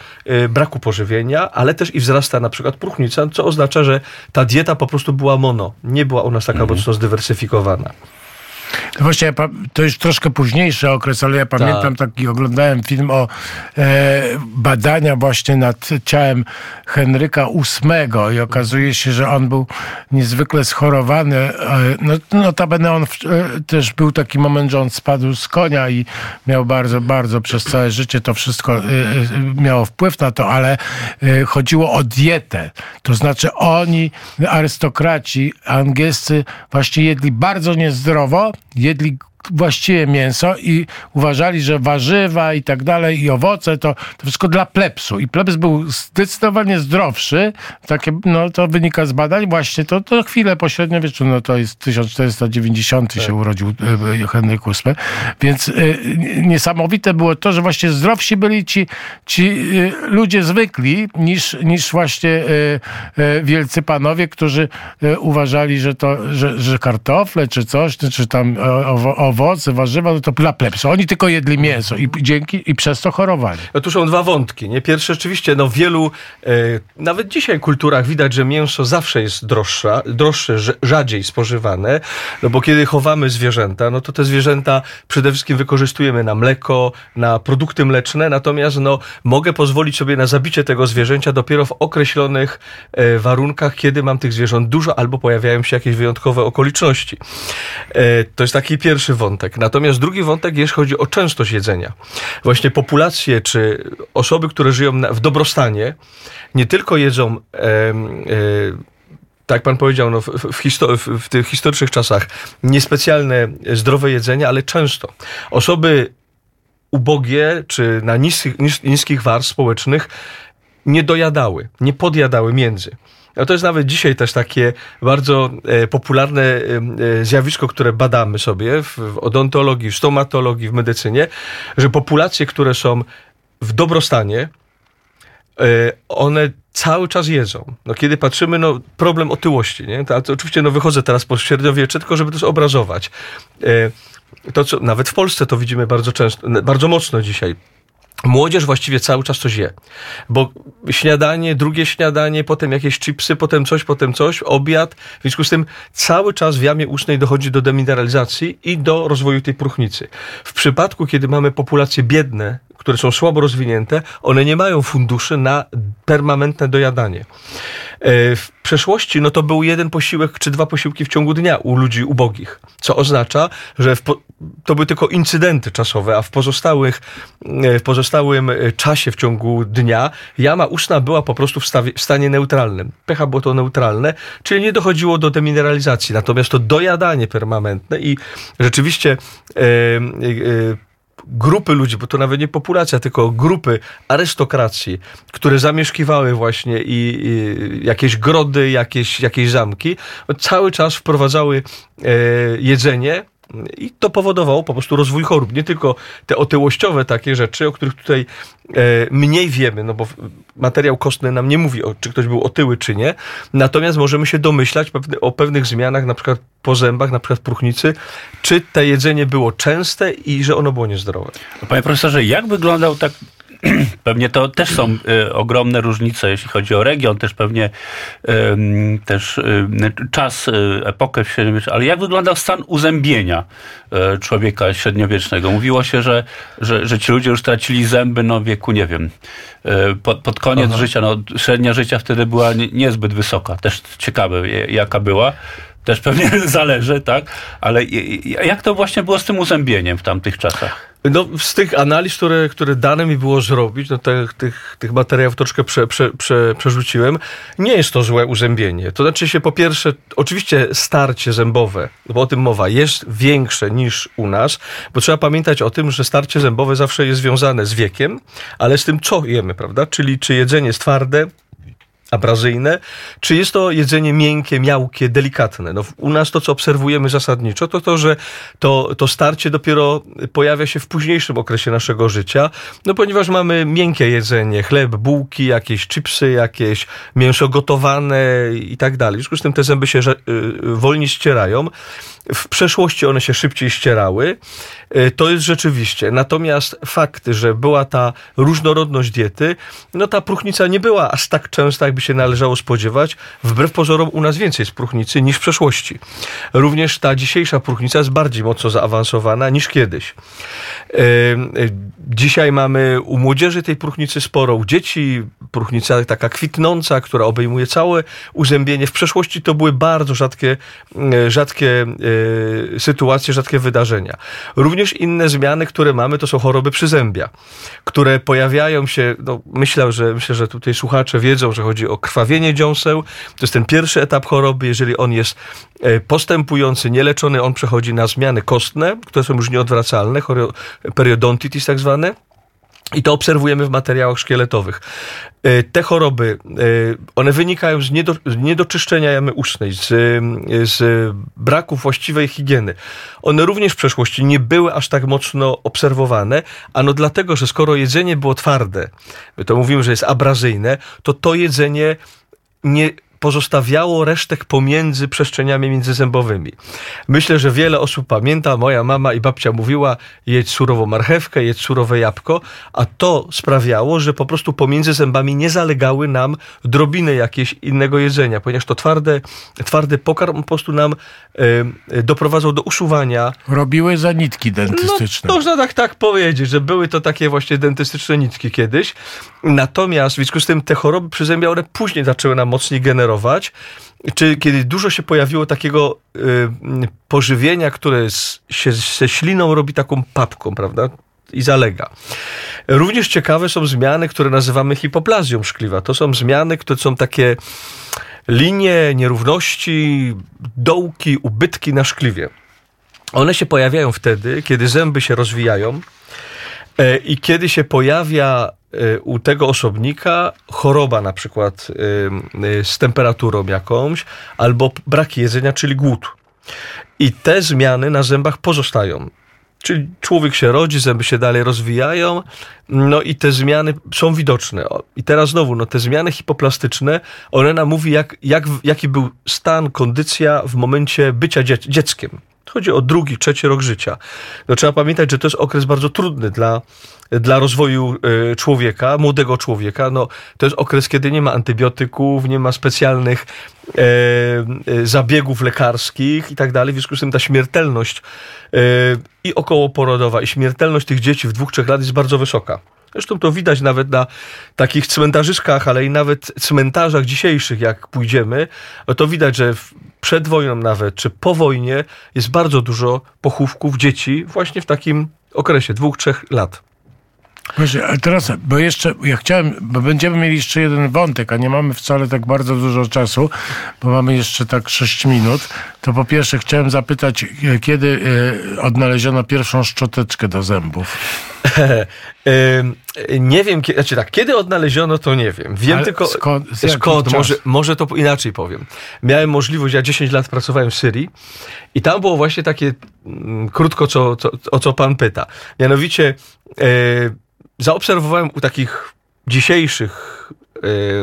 braku pożywienia, ale też i wzrasta na przykład próchnica, co oznacza, że ta dieta po prostu była mono, nie była u nas taka mhm. mocno zdywersyfikowana. Właśnie, to już troszkę późniejszy okres, ale ja pamiętam tak. taki, oglądałem film o e, badania właśnie nad ciałem Henryka VIII i okazuje się, że on był niezwykle schorowany. E, no, notabene on w, e, też był taki moment, że on spadł z konia i miał bardzo, bardzo przez całe życie to wszystko e, e miało wpływ na to, ale e, chodziło o dietę. To znaczy oni, arystokraci angielscy właśnie jedli bardzo niezdrowo, jedli właściwie mięso i uważali, że warzywa i tak dalej i owoce to, to wszystko dla plebsu. I plebs był zdecydowanie zdrowszy. Takie, no, to wynika z badań. Właśnie to, to chwilę po średniowieczu, no to jest 1490 tak. się urodził e, e, Henryk VIII. Więc y, niesamowite było to, że właśnie zdrowsi byli ci, ci y, ludzie zwykli niż, niż właśnie wielcy panowie, którzy uważali, że to, że, że kartofle czy coś, czy tam owoce owoce, warzywa, no to dla plebsu. Oni tylko jedli mięso i dzięki i przez to chorowali. No tu są dwa wątki. Nie? Pierwsze, rzeczywiście, no wielu, e, nawet dzisiaj kulturach widać, że mięso zawsze jest droższa, droższe, rzadziej spożywane, no bo kiedy chowamy zwierzęta, no to te zwierzęta przede wszystkim wykorzystujemy na mleko, na produkty mleczne, natomiast no mogę pozwolić sobie na zabicie tego zwierzęcia dopiero w określonych e, warunkach, kiedy mam tych zwierząt dużo albo pojawiają się jakieś wyjątkowe okoliczności. E, to jest taki pierwszy wątek wątek. Natomiast drugi wątek, jeśli chodzi o częstość jedzenia. Właśnie populacje czy osoby, które żyją w dobrostanie, nie tylko jedzą. E, e, tak pan powiedział, no, w, w, w tych historycznych czasach niespecjalne zdrowe jedzenie, ale często osoby ubogie czy na niskich, nis, niskich warstw społecznych nie dojadały, nie podjadały między. No to jest nawet dzisiaj też takie bardzo e, popularne e, e, zjawisko, które badamy sobie w, odontologii, w stomatologii, w medycynie, że populacje, które są w dobrostanie, one cały czas jedzą. No, kiedy patrzymy, no, problem otyłości, nie? To, to oczywiście no, wychodzę teraz po średniowiecze, tylko żeby to obrazować. To, co, nawet w Polsce to widzimy bardzo często, bardzo mocno dzisiaj. Młodzież właściwie cały czas coś je, bo śniadanie, drugie śniadanie, potem jakieś chipsy, potem coś, potem coś, obiad. W związku z tym cały czas w jamie ustnej dochodzi do demineralizacji i do rozwoju tej próchnicy. W przypadku, kiedy mamy populacje biedne, które są słabo rozwinięte, one nie mają funduszy na permanentne dojadanie. E, w przeszłości no to był jeden posiłek czy dwa posiłki w ciągu dnia u ludzi ubogich, co oznacza, że po, to były tylko incydenty czasowe, a w pozostałych, e, w pozostałym e, czasie w ciągu dnia jama ustna była po prostu w, stawie, w stanie neutralnym. pH było to neutralne, czyli nie dochodziło do demineralizacji. Natomiast to dojadanie permanentne i rzeczywiście e, grupy ludzi, bo to nawet nie populacja, tylko grupy arystokracji, które zamieszkiwały właśnie i, i jakieś grody, jakieś, jakieś zamki, cały czas wprowadzały e, jedzenie, i to powodowało po prostu rozwój chorób. Nie tylko te otyłościowe takie rzeczy, o których tutaj e, mniej wiemy, no bo materiał kostny nam nie mówi, czy ktoś był otyły, czy nie. Natomiast możemy się domyślać o pewnych zmianach, na przykład po zębach, na przykład próchnicy, czy to jedzenie było częste i że ono było niezdrowe. Panie profesorze, jak wyglądał tak Pewnie to też są y, ogromne różnice, jeśli chodzi o region, też pewnie y, też y, czas, epokę średniowieczną, ale jak wyglądał stan uzębienia człowieka średniowiecznego? Mówiło się, że, że, że ci ludzie już tracili zęby no, w wieku, nie wiem, pod, pod koniec Aha. życia, no, średnia życia wtedy była niezbyt wysoka. Też ciekawe, jaka była też pewnie zależy, tak? Ale jak to właśnie było z tym uzębieniem w tamtych czasach? No, z tych analiz, które, które dane mi było zrobić, no tych, tych, tych materiałów troszkę prze, prze, prze, przerzuciłem, nie jest to złe uzębienie. To znaczy się po pierwsze, oczywiście starcie zębowe, bo o tym mowa, jest większe niż u nas, bo trzeba pamiętać o tym, że starcie zębowe zawsze jest związane z wiekiem, ale z tym, co jemy, prawda? Czyli czy jedzenie jest twarde, abrazyjne, czy jest to jedzenie miękkie, miałkie, delikatne. No, u nas to, co obserwujemy zasadniczo, to to, że to, to starcie dopiero pojawia się w późniejszym okresie naszego życia, no ponieważ mamy miękkie jedzenie, chleb, bułki, jakieś chipsy, jakieś mięso gotowane i tak dalej. W związku z tym te zęby się y, wolniej ścierają. W przeszłości one się szybciej ścierały. Y, to jest rzeczywiście. Natomiast fakt, że była ta różnorodność diety, no ta próchnica nie była aż tak częsta, jakby się należało spodziewać. Wbrew pozorom u nas więcej jest próchnicy niż w przeszłości. Również ta dzisiejsza próchnica jest bardziej mocno zaawansowana niż kiedyś. Y, dzisiaj mamy u młodzieży tej próchnicy sporo, u dzieci próchnica taka kwitnąca, która obejmuje całe uzębienie. W przeszłości to były bardzo rzadkie, rzadkie sytuacje, rzadkie wydarzenia. Również inne zmiany, które mamy, to są choroby przyzębia, które pojawiają się, no myślę, że, myślę, że tutaj słuchacze wiedzą, że chodzi o krwawienie dziąseł. To jest ten pierwszy etap choroby. Jeżeli on jest e, postępujący, nieleczony, on przechodzi na zmiany kostne, które są już nieodwracalne, periodontitis tak zwane i to obserwujemy w materiałach szkieletowych. E, te choroby, e, one wynikają z, niedo, z niedoczyszczenia jamy ustnej, z, z braku właściwej higieny. One również w przeszłości nie były aż tak mocno obserwowane, ano dlatego, że skoro jedzenie było twarde, to mówimy, że jest abrazyjne, to to jedzenie nie pozostawiało resztek pomiędzy przestrzeniami międzyzębowymi. Myślę, że wiele osób pamięta, moja mama i babcia mówiła, jedz surową marchewkę, jedz surowe jabłko, a to sprawiało, że po prostu pomiędzy zębami nie zalegały nam drobiny jakieś innego jedzenia, ponieważ to twarde, twardy pokarm po prostu nam e, doprowadzał do usuwania. Robiły zanitki dentystyczne. No, można tak, tak powiedzieć, że były to takie właśnie dentystyczne nitki kiedyś. Natomiast w związku z tym te choroby przyzębia, one później zaczęły nam mocniej generować generować, czy kiedy dużo się pojawiło takiego y, pożywienia, które z, się ze śliną robi taką papką, prawda? I zalega. Również ciekawe są zmiany, które nazywamy hipoplazją szkliwa. To są zmiany, które są takie linie, nierówności, dołki, ubytki na szkliwie. One się pojawiają wtedy, kiedy zęby się rozwijają e, i kiedy się pojawia u tego osobnika choroba na przykład y, y, z temperaturą jakąś, albo brak jedzenia, czyli głód. I te zmiany na zębach pozostają. Czyli człowiek się rodzi, zęby się dalej rozwijają, no i te zmiany są widoczne. I teraz znowu, no te zmiany hipoplastyczne, one nam mówi, jak, jak, jaki był stan, kondycja w momencie bycia dzieckiem. Chodzi o drugi, trzeci rok życia. No, trzeba pamiętać, że to jest okres bardzo trudny dla, dla rozwoju e, człowieka, młodego człowieka. No, to jest okres, kiedy nie ma antybiotyków, nie ma specjalnych e, e, zabiegów lekarskich i tak dalej. W związku z tym ta śmiertelność e, i okołoporodowa, i śmiertelność tych dzieci w dwóch, trzech lat jest bardzo wysoka. Zresztą to widać nawet na takich cmentarzyskach, ale i nawet cmentarzach dzisiejszych, jak pójdziemy, to widać, że przed wojną nawet, czy po wojnie jest bardzo dużo pochówków dzieci właśnie w takim okresie dwóch, trzech lat. Właśnie, a teraz, bo jeszcze, ja chciałem, bo będziemy mieli jeszcze jeden wątek, a nie mamy wcale tak bardzo dużo czasu, bo mamy jeszcze tak 6 minut, to po pierwsze chciałem zapytać, e, kiedy e, odnaleziono pierwszą szczoteczkę do zębów? nie wiem, znaczy tak, kiedy odnaleziono, to nie wiem. Wiem Ale tylko skąd, skąd może, może to inaczej powiem. Miałem możliwość, ja 10 lat pracowałem w Syrii i tam było właśnie takie, mm, krótko co, co, o co pan pyta. Mianowicie e, zaobserwowałem u takich dzisiejszych e,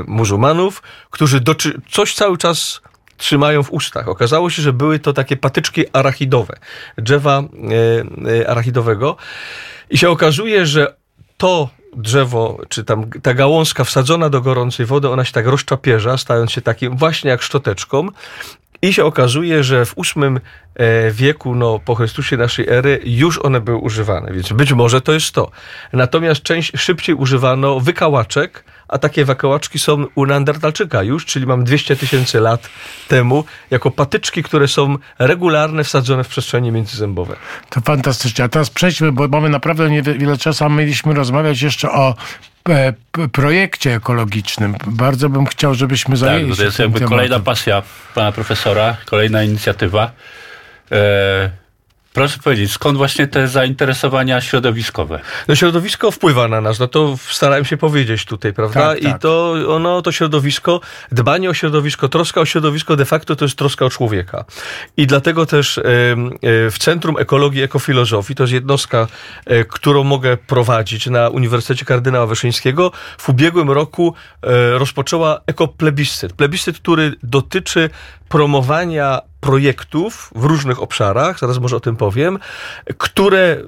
muzułmanów, którzy doczy, coś cały czas trzymają w ustach. Okazało się, że były to takie patyczki arachidowe, drzewa e, e, arachidowego. I się okazuje, że to drzewo, czy tam ta gałązka wsadzona do gorącej wody, ona się tak rozczapierza, stając się takim właśnie jak szczoteczką. I się okazuje, że w VIII e, wieku, no, po Chrystusie naszej ery, już one były używane, więc być może to jest to. Natomiast część szybciej używano wykałaczek, a takie wykałaczki są u Neandertalczyka już, czyli mam 200 tysięcy lat temu, jako patyczki, które są regularne, wsadzone w przestrzenie międzyzębowe. To fantastycznie. A teraz przejdźmy, bo mamy naprawdę niewiele czasu, a mieliśmy rozmawiać jeszcze o E, projekcie ekologicznym. Bardzo bym chciał, żebyśmy zajęli tak, to jest jakby tematem. kolejna pasja pana profesora, kolejna inicjatywa. E, Proszę powiedzieć, skąd właśnie te zainteresowania środowiskowe? No środowisko wpływa na nas, no to starałem się powiedzieć tutaj, prawda? Tak, tak. I to ono, to środowisko, dbanie o środowisko, troska o środowisko de facto to jest troska o człowieka. I dlatego też e, w Centrum Ekologii i Ekofilozofii, to jest jednostka, e, którą mogę prowadzić na Uniwersytecie Kardynała Wyszyńskiego, w ubiegłym roku e, rozpoczęła ekoplebiscyt. Plebiscyt, który dotyczy promowania projektów w różnych obszarach, zaraz może o tym powiem, które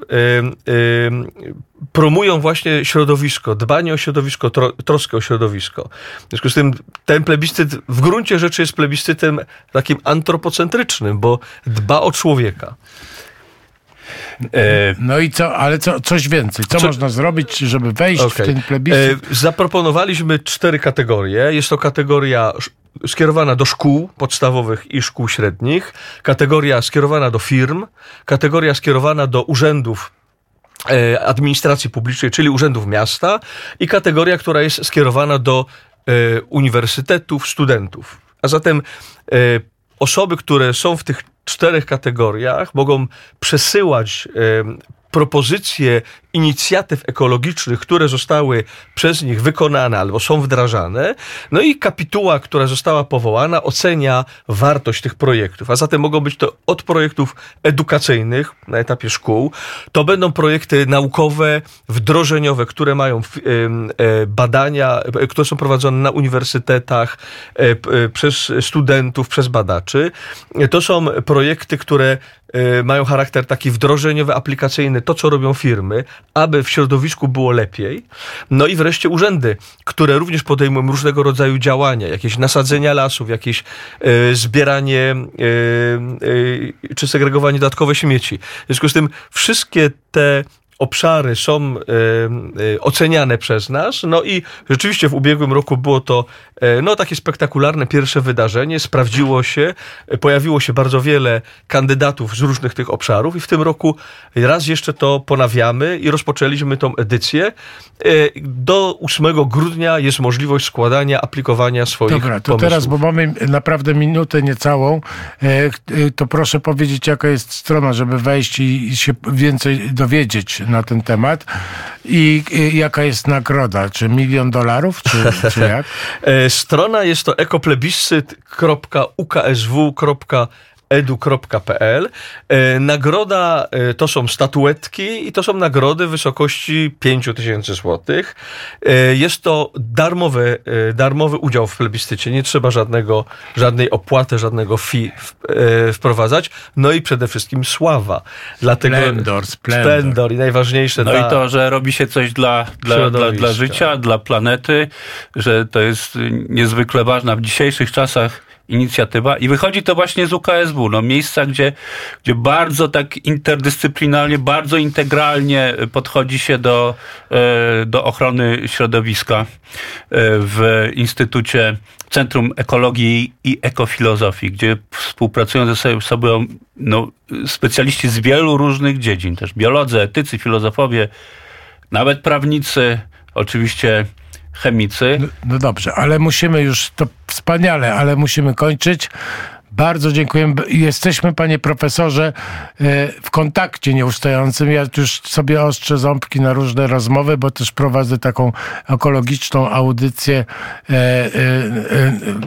promują właśnie środowisko, dbanie o środowisko, tro, troskę o środowisko. W związku z tym ten plebiscyt w gruncie rzeczy jest plebiscytem takim antropocentrycznym, bo dba o człowieka. E, No i co, ale co, coś więcej. Co, Co- można zrobić, żeby wejść w Okej. ten plebiscyt? E, Zaproponowaliśmy cztery kategorie. Jest to kategoria skierowana do szkół podstawowych i szkół średnich, kategoria skierowana do firm, kategoria skierowana do urzędów e, administracji publicznej, czyli urzędów miasta i kategoria, która jest skierowana do uniwersytetów, studentów. A zatem osoby, które są w tych czterech kategoriach, mogą przesyłać e, propozycje inicjatyw ekologicznych, które zostały przez nich wykonane albo są wdrażane. No i kapituła, która została powołana, ocenia wartość tych projektów. A zatem mogą być to od projektów edukacyjnych na etapie szkół, to będą projekty naukowe, wdrożeniowe, które mają e, badania, e, które są prowadzone na uniwersytetach e, przez studentów, przez badaczy. To są projekty, które mają charakter taki wdrożeniowy, aplikacyjny, to co robią firmy, aby w środowisku było lepiej. No i wreszcie urzędy, które również podejmują różnego rodzaju działania, jakieś nasadzenia lasów, jakieś e, zbieranie e, e, czy segregowanie dodatkowe śmieci. W związku z tym wszystkie te obszary są e, e, oceniane przez nas. No i rzeczywiście w ubiegłym roku było to no, takie spektakularne pierwsze wydarzenie. Sprawdziło się, e, pojawiło się bardzo wiele kandydatów z różnych tych obszarów i w tym roku raz jeszcze to ponawiamy i rozpoczęliśmy tą edycję. E, Do 8 grudnia jest możliwość składania, aplikowania swoich Dobra, to pomysłów. teraz, bo mamy naprawdę minutę niecałą, e, e, to proszę powiedzieć, jaka jest strona, żeby wejść i, się więcej dowiedzieć na ten temat i e, jaka jest nagroda, czy milion dolarów, czy, czy jak? E, Strona jest to ekoplebiscyt.ukasw.edu.pl. E, Nagroda e, to są statuetki i to są nagrody w wysokości 5 tysięcy złotych. E, Jest to darmowy, darmowy udział w plebiscycie. Nie trzeba żadnego, żadnej opłaty, żadnego fee wprowadzać. No i przede wszystkim sława. Dlatego Splendor, splendor. splendor i najważniejsze No dla- i to, że robi się coś dla, dla, dla, dla życia, dla planety, że to jest niezwykle ważna w dzisiejszych czasach inicjatywa i wychodzi to właśnie z UKSW, no miejsca, gdzie, gdzie bardzo tak interdyscyplinarnie, bardzo integralnie podchodzi się do, e, do ochrony środowiska e, w Instytucie Centrum Ekologii i Ekofilozofii, gdzie współpracują ze sobą- no, specjaliści z wielu różnych dziedzin, też biolodzy, etycy, filozofowie, nawet prawnicy, oczywiście chemicy. No, no dobrze, ale musimy już, to wspaniale, ale musimy kończyć. Bardzo dziękujemy. Jesteśmy, panie profesorze, e, w kontakcie nieustającym. Ja już sobie ostrzę ząbki na różne rozmowy, bo też prowadzę taką ekologiczną audycję e, e,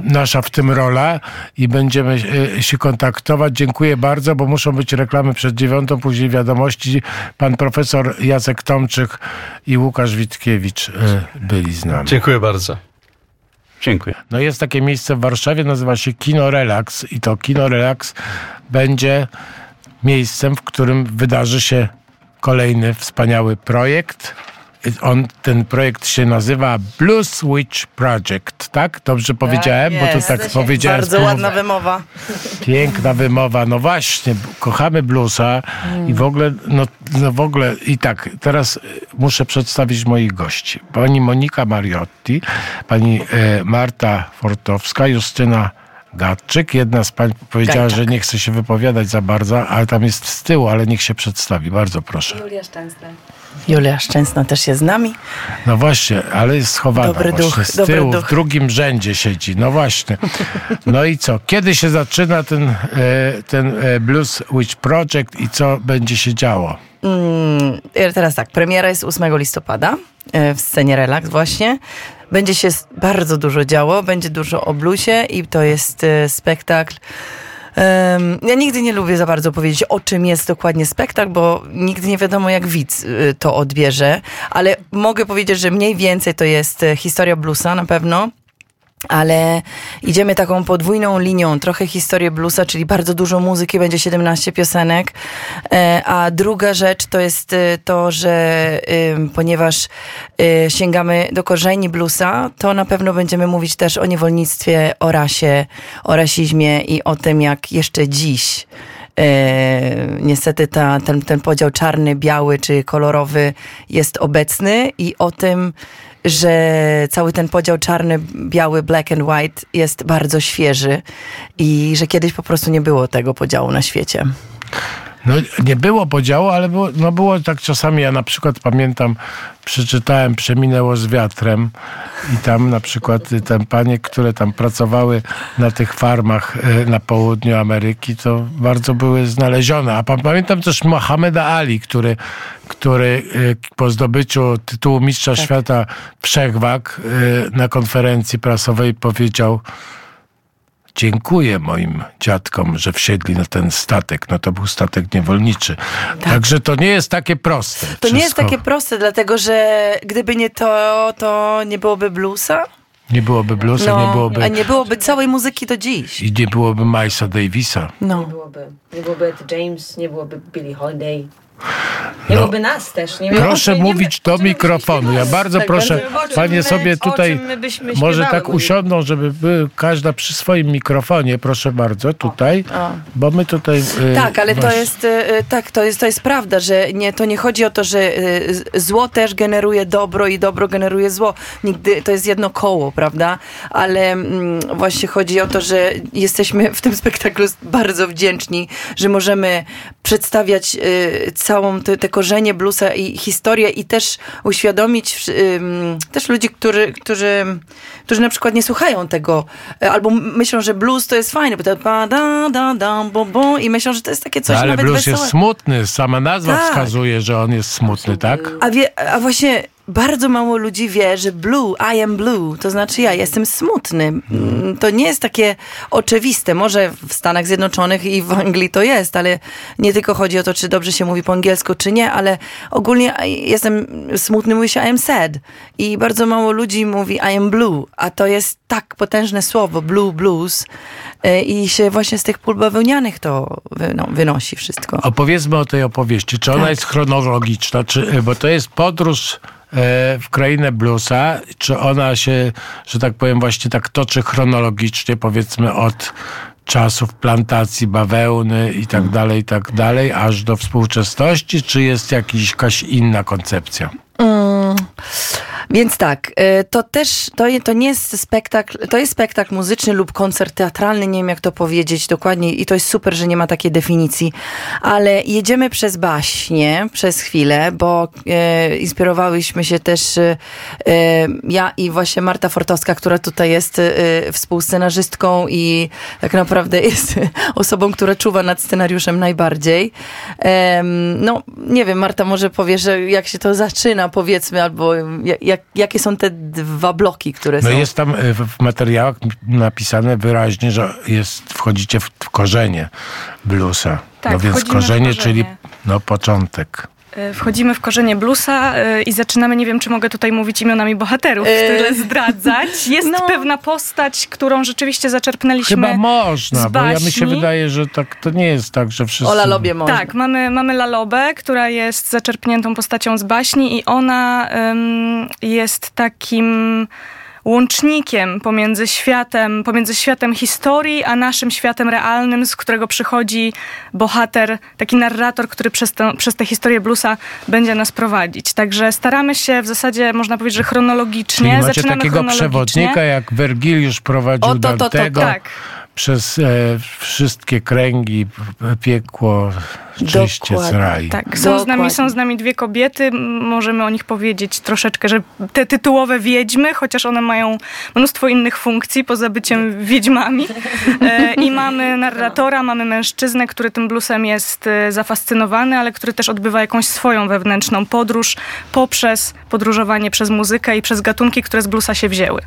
nasza w tym rola i będziemy się kontaktować. Dziękuję bardzo, bo muszą być reklamy przed dziewiątą, później wiadomości. Pan profesor Jacek Tomczyk i Łukasz Witkiewicz byli z nami. Dziękuję bardzo. Dziękuję. No jest takie miejsce w Warszawie, nazywa się Kino Relax i to Kino Relax będzie miejscem, w którym wydarzy się kolejny wspaniały projekt. On, ten projekt się nazywa Blue Switch Project, tak? Dobrze powiedziałem? Bo to jest. tak powiedziałem. Bardzo ładna wymowa. Piękna wymowa. No właśnie, kochamy bluesa i w ogóle, no, no w ogóle i tak, teraz y, muszę przedstawić moich gości. Pani Monika Mariotti, pani e, Marta Fortowska, Justyna Gadczyk. Jedna z pań powiedziała, Gajtak. że nie chce się wypowiadać za bardzo, ale tam jest z tyłu, ale niech się przedstawi. Bardzo proszę. Julia Szczęsna. Julia Szczęsna też jest z nami. No właśnie, ale jest schowana Dobry właśnie duch, z dobry tyłu, duch. w drugim rzędzie siedzi. No właśnie. No i co? Kiedy się zaczyna ten, e, ten e, Blues Witch Project i co będzie się działo? Mm, teraz tak, premiera jest 8 listopada e, w scenie Relax właśnie. Będzie się bardzo dużo działo, będzie dużo o bluesie i to jest spektakl. Ja nigdy nie lubię za bardzo powiedzieć, o czym jest dokładnie spektakl, bo nigdy nie wiadomo, jak widz y, to odbierze, ale mogę powiedzieć, że mniej więcej to jest e, historia bluesa na pewno. Ale idziemy taką podwójną linią, trochę historię bluesa, czyli bardzo dużo muzyki, będzie 17 piosenek. E, A druga rzecz to jest e, to, że ponieważ e, sięgamy do korzeni bluesa, to na pewno będziemy mówić też o niewolnictwie, o rasie, o rasizmie i o tym, jak jeszcze dziś niestety ta, ten, ten podział czarny, biały czy kolorowy jest obecny i o tym, że cały ten podział czarny, biały, black and white jest bardzo świeży i że kiedyś po prostu nie było tego podziału na świecie. No, nie było podziału, ale było, no było tak czasami. Ja na przykład pamiętam, przeczytałem Przeminęło z wiatrem i tam na przykład te panie, które tam pracowały na tych farmach y, na południu Ameryki, to bardzo były znalezione. A pa- pamiętam też Mohameda Ali, który, który y, po zdobyciu tytułu Mistrza Świata Wszechwag y, na konferencji prasowej powiedział Dziękuję moim dziadkom, że wsiedli na ten statek. No to był statek niewolniczy. Także to nie jest takie proste. To nie jest wszystko. takie proste, dlatego że gdyby nie to, to nie byłoby bluesa. Nie byłoby bluesa, nie No, byłoby... a nie byłoby całej muzyki do dziś. I nie byłoby Milesa Davisa. Nie No. byłoby, nie byłoby Ed James, nie byłoby Billie Holiday. Byłoby nas też. Nie Proszę nie- mówić do o mikrofonu. Ja bardzo Tak, proszę, o panie my- sobie o tutaj może tak usiądą, żeby każda przy swoim mikrofonie. Proszę bardzo, tutaj. O. Bo my tutaj... y, Tak, ale to jest, e, e, tak, to jest, to jest prawda, że nie, to nie chodzi o to, że zło też generuje dobro i dobro generuje zło. Nigdy, to jest jedno koło, prawda? Ale mm, właśnie chodzi o to, że jesteśmy w tym spektaklu bardzo wdzięczni, że możemy przedstawiać całą te, te korzenie bluesa i historię i też uświadomić ym, też ludzi, którzy, którzy, którzy na przykład nie słuchają tego e, albo myślą, że blues to jest fajne, bo to da, da, da, i myślą, że to jest takie coś No, ale blues wesołe. jest smutny. Sama nazwa Tak. wskazuje, że on jest smutny, tak? A, wie, a właśnie bardzo mało ludzi wie, że blue, I am blue, to znaczy ja jestem smutny. Mm, To nie jest takie oczywiste. Może w Stanach Zjednoczonych i w Anglii to jest, ale nie tylko chodzi o to, czy dobrze się mówi po angielsku, czy nie, ale ogólnie jestem smutny, mówi się I am sad. I bardzo mało ludzi mówi I am blue, a to jest tak potężne słowo, blue, blues. Y, I się właśnie z tych pól bawełnianych to no, wynosi wszystko. Opowiedzmy o tej opowieści. Czy ona Tak. jest chronologiczna? Czy, bo to jest podróż e, w krainę bluesa. Czy ona się, że tak powiem, właśnie tak toczy chronologicznie, powiedzmy od czasów plantacji bawełny i tak dalej, i tak dalej, aż do współczesności, czy jest jakaś inna koncepcja? Więc tak, y, to też, to, to nie jest spektakl, to jest spektakl muzyczny lub koncert teatralny, nie wiem jak to powiedzieć dokładnie i to jest super, że nie ma takiej definicji, ale jedziemy przez baśnie przez chwilę, bo e, inspirowałyśmy się też e, e, ja i właśnie Marta Fortowska, która tutaj jest e, współscenarzystką i tak naprawdę jest osobą, która czuwa nad scenariuszem najbardziej. Em, no, nie wiem, Marta może powie, że jak się to zaczyna, powiedzmy, albo jak, jak, jakie są te dwa bloki, które No są. jest tam e, w materiałach napisane wyraźnie, że jest, wchodzicie w, w korzenie bluesa. Tak, no więc korzenie, korzenie. czyli no początek. E, Wchodzimy w korzenie bluesa e, i zaczynamy, nie wiem czy mogę tutaj mówić imionami bohaterów, tyle zdradzać. Jest no. pewna postać, którą rzeczywiście zaczerpnęliśmy Chyba można, z bo ja mi się wydaje, że tak to nie jest tak, że wszyscy... Ola Lobie może. Tak, mamy, mamy Lalobę, która jest zaczerpniętą postacią z baśni i ona jest takim łącznikiem pomiędzy światem, pomiędzy światem historii, a naszym światem realnym, z którego przychodzi bohater, taki narrator, który przez, tę- przez tę historię bluesa będzie nas prowadzić. Także staramy się w zasadzie, można powiedzieć, że chronologicznie. Czyli macie Zaczynamy takiego chronologicznie. przewodnika, jak Wergiliusz prowadził O, to, to, to, Dantego tak. Przez e, wszystkie kręgi piekło czyście Dokładnie. raj. Tak, są z, nami, są z nami dwie kobiety. Możemy o nich powiedzieć troszeczkę, że te tytułowe wiedźmy, chociaż one mają mnóstwo innych funkcji poza byciem wiedźmami. E, I mamy narratora, mamy mężczyznę, który tym bluesem jest e, zafascynowany, ale który też odbywa jakąś swoją wewnętrzną podróż poprzez podróżowanie przez muzykę i przez gatunki, które z bluesa się wzięły.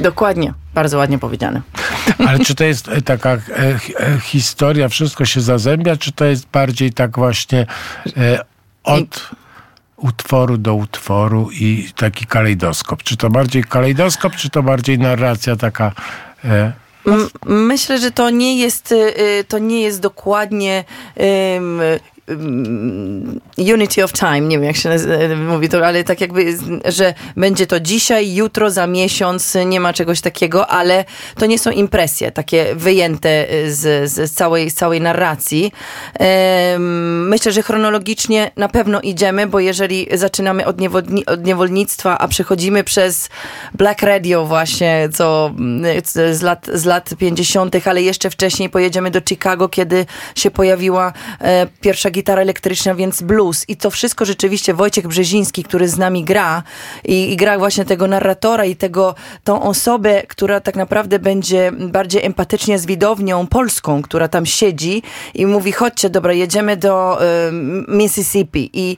Dokładnie, bardzo ładnie powiedziane. Ale czy to jest e, taka e, e, historia, wszystko się zazębia, czy to jest bardziej tak właśnie od utworu do utworu i taki kalejdoskop? Czy to bardziej kalejdoskop, czy to bardziej narracja taka... Myślę, że to nie jest, y, y, to nie jest dokładnie unity of time, nie wiem jak się naz- mówi to, ale tak jakby, że będzie to dzisiaj, jutro, za miesiąc, nie ma czegoś takiego, ale to nie są impresje takie wyjęte z, z całej, z całej narracji. Myślę, że chronologicznie na pewno idziemy, bo jeżeli zaczynamy od, od niewolnictwa, a przechodzimy przez Black Radio właśnie, co mm, z- z lat, z lat 50., ale jeszcze wcześniej pojedziemy do Chicago, kiedy się pojawiła e, pierwsza gitara elektryczna, więc blues. I to wszystko rzeczywiście Wojciech Brzeziński, który z nami gra i, i gra właśnie tego narratora i tego, tą osobę, która tak naprawdę będzie bardziej empatycznie z widownią polską, która tam siedzi i mówi, chodźcie, dobra, jedziemy do e, Mississippi. I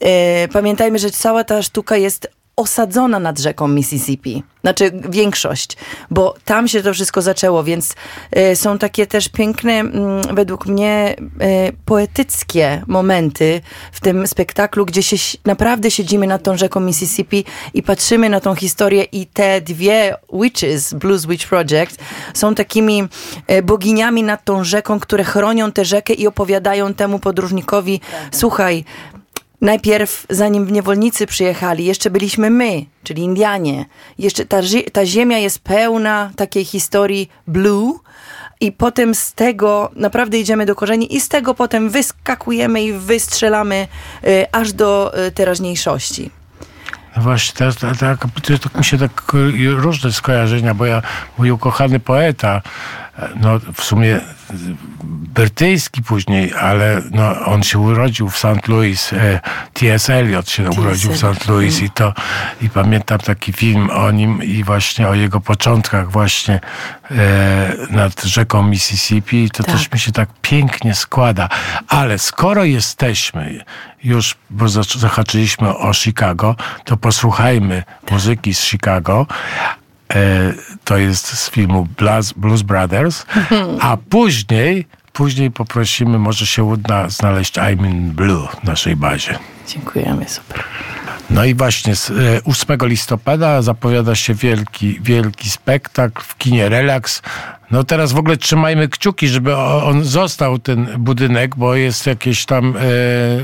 e, pamiętajmy, że cała ta sztuka jest osadzona nad rzeką Mississippi. Znaczy większość, bo tam się to wszystko zaczęło, więc e, są takie też piękne, mm, według mnie, e, poetyckie momenty w tym spektaklu, gdzie się si- naprawdę siedzimy nad tą rzeką Mississippi i patrzymy na tą historię i te dwie witches, Blues Witch Project, są takimi e, boginiami nad tą rzeką, które chronią tę rzekę i opowiadają temu podróżnikowi, słuchaj, Najpierw, zanim niewolnicy przyjechali, jeszcze byliśmy my, czyli Indianie. Jeszcze ta, ta ziemia jest pełna takiej historii blue. I potem z tego naprawdę idziemy do korzeni i z tego potem wyskakujemy i wystrzelamy y, aż do y, teraźniejszości. No właśnie, teraz tak, tak, mi się tak różne skojarzenia, bo ja, mój ukochany poeta, no w sumie brytyjski później, ale no, on się urodził w St. Louis, e, T.S. Eliot się urodził w St. Louis i to, i pamiętam taki film o nim i właśnie o jego początkach właśnie e, nad rzeką Mississippi i to Tak. też mi się tak pięknie składa. Ale skoro jesteśmy już, bo zahaczyliśmy o Chicago, to posłuchajmy muzyki z Chicago. E, to jest z filmu Blues, Blues Brothers, a później, później poprosimy, może się uda znaleźć I'm in Blue w naszej bazie. Dziękujemy, super. No i właśnie z, e, 8 listopada zapowiada się wielki, wielki spektakl w kinie Relax. No teraz w ogóle trzymajmy kciuki, żeby on został, ten budynek, bo jest jakieś tam, e,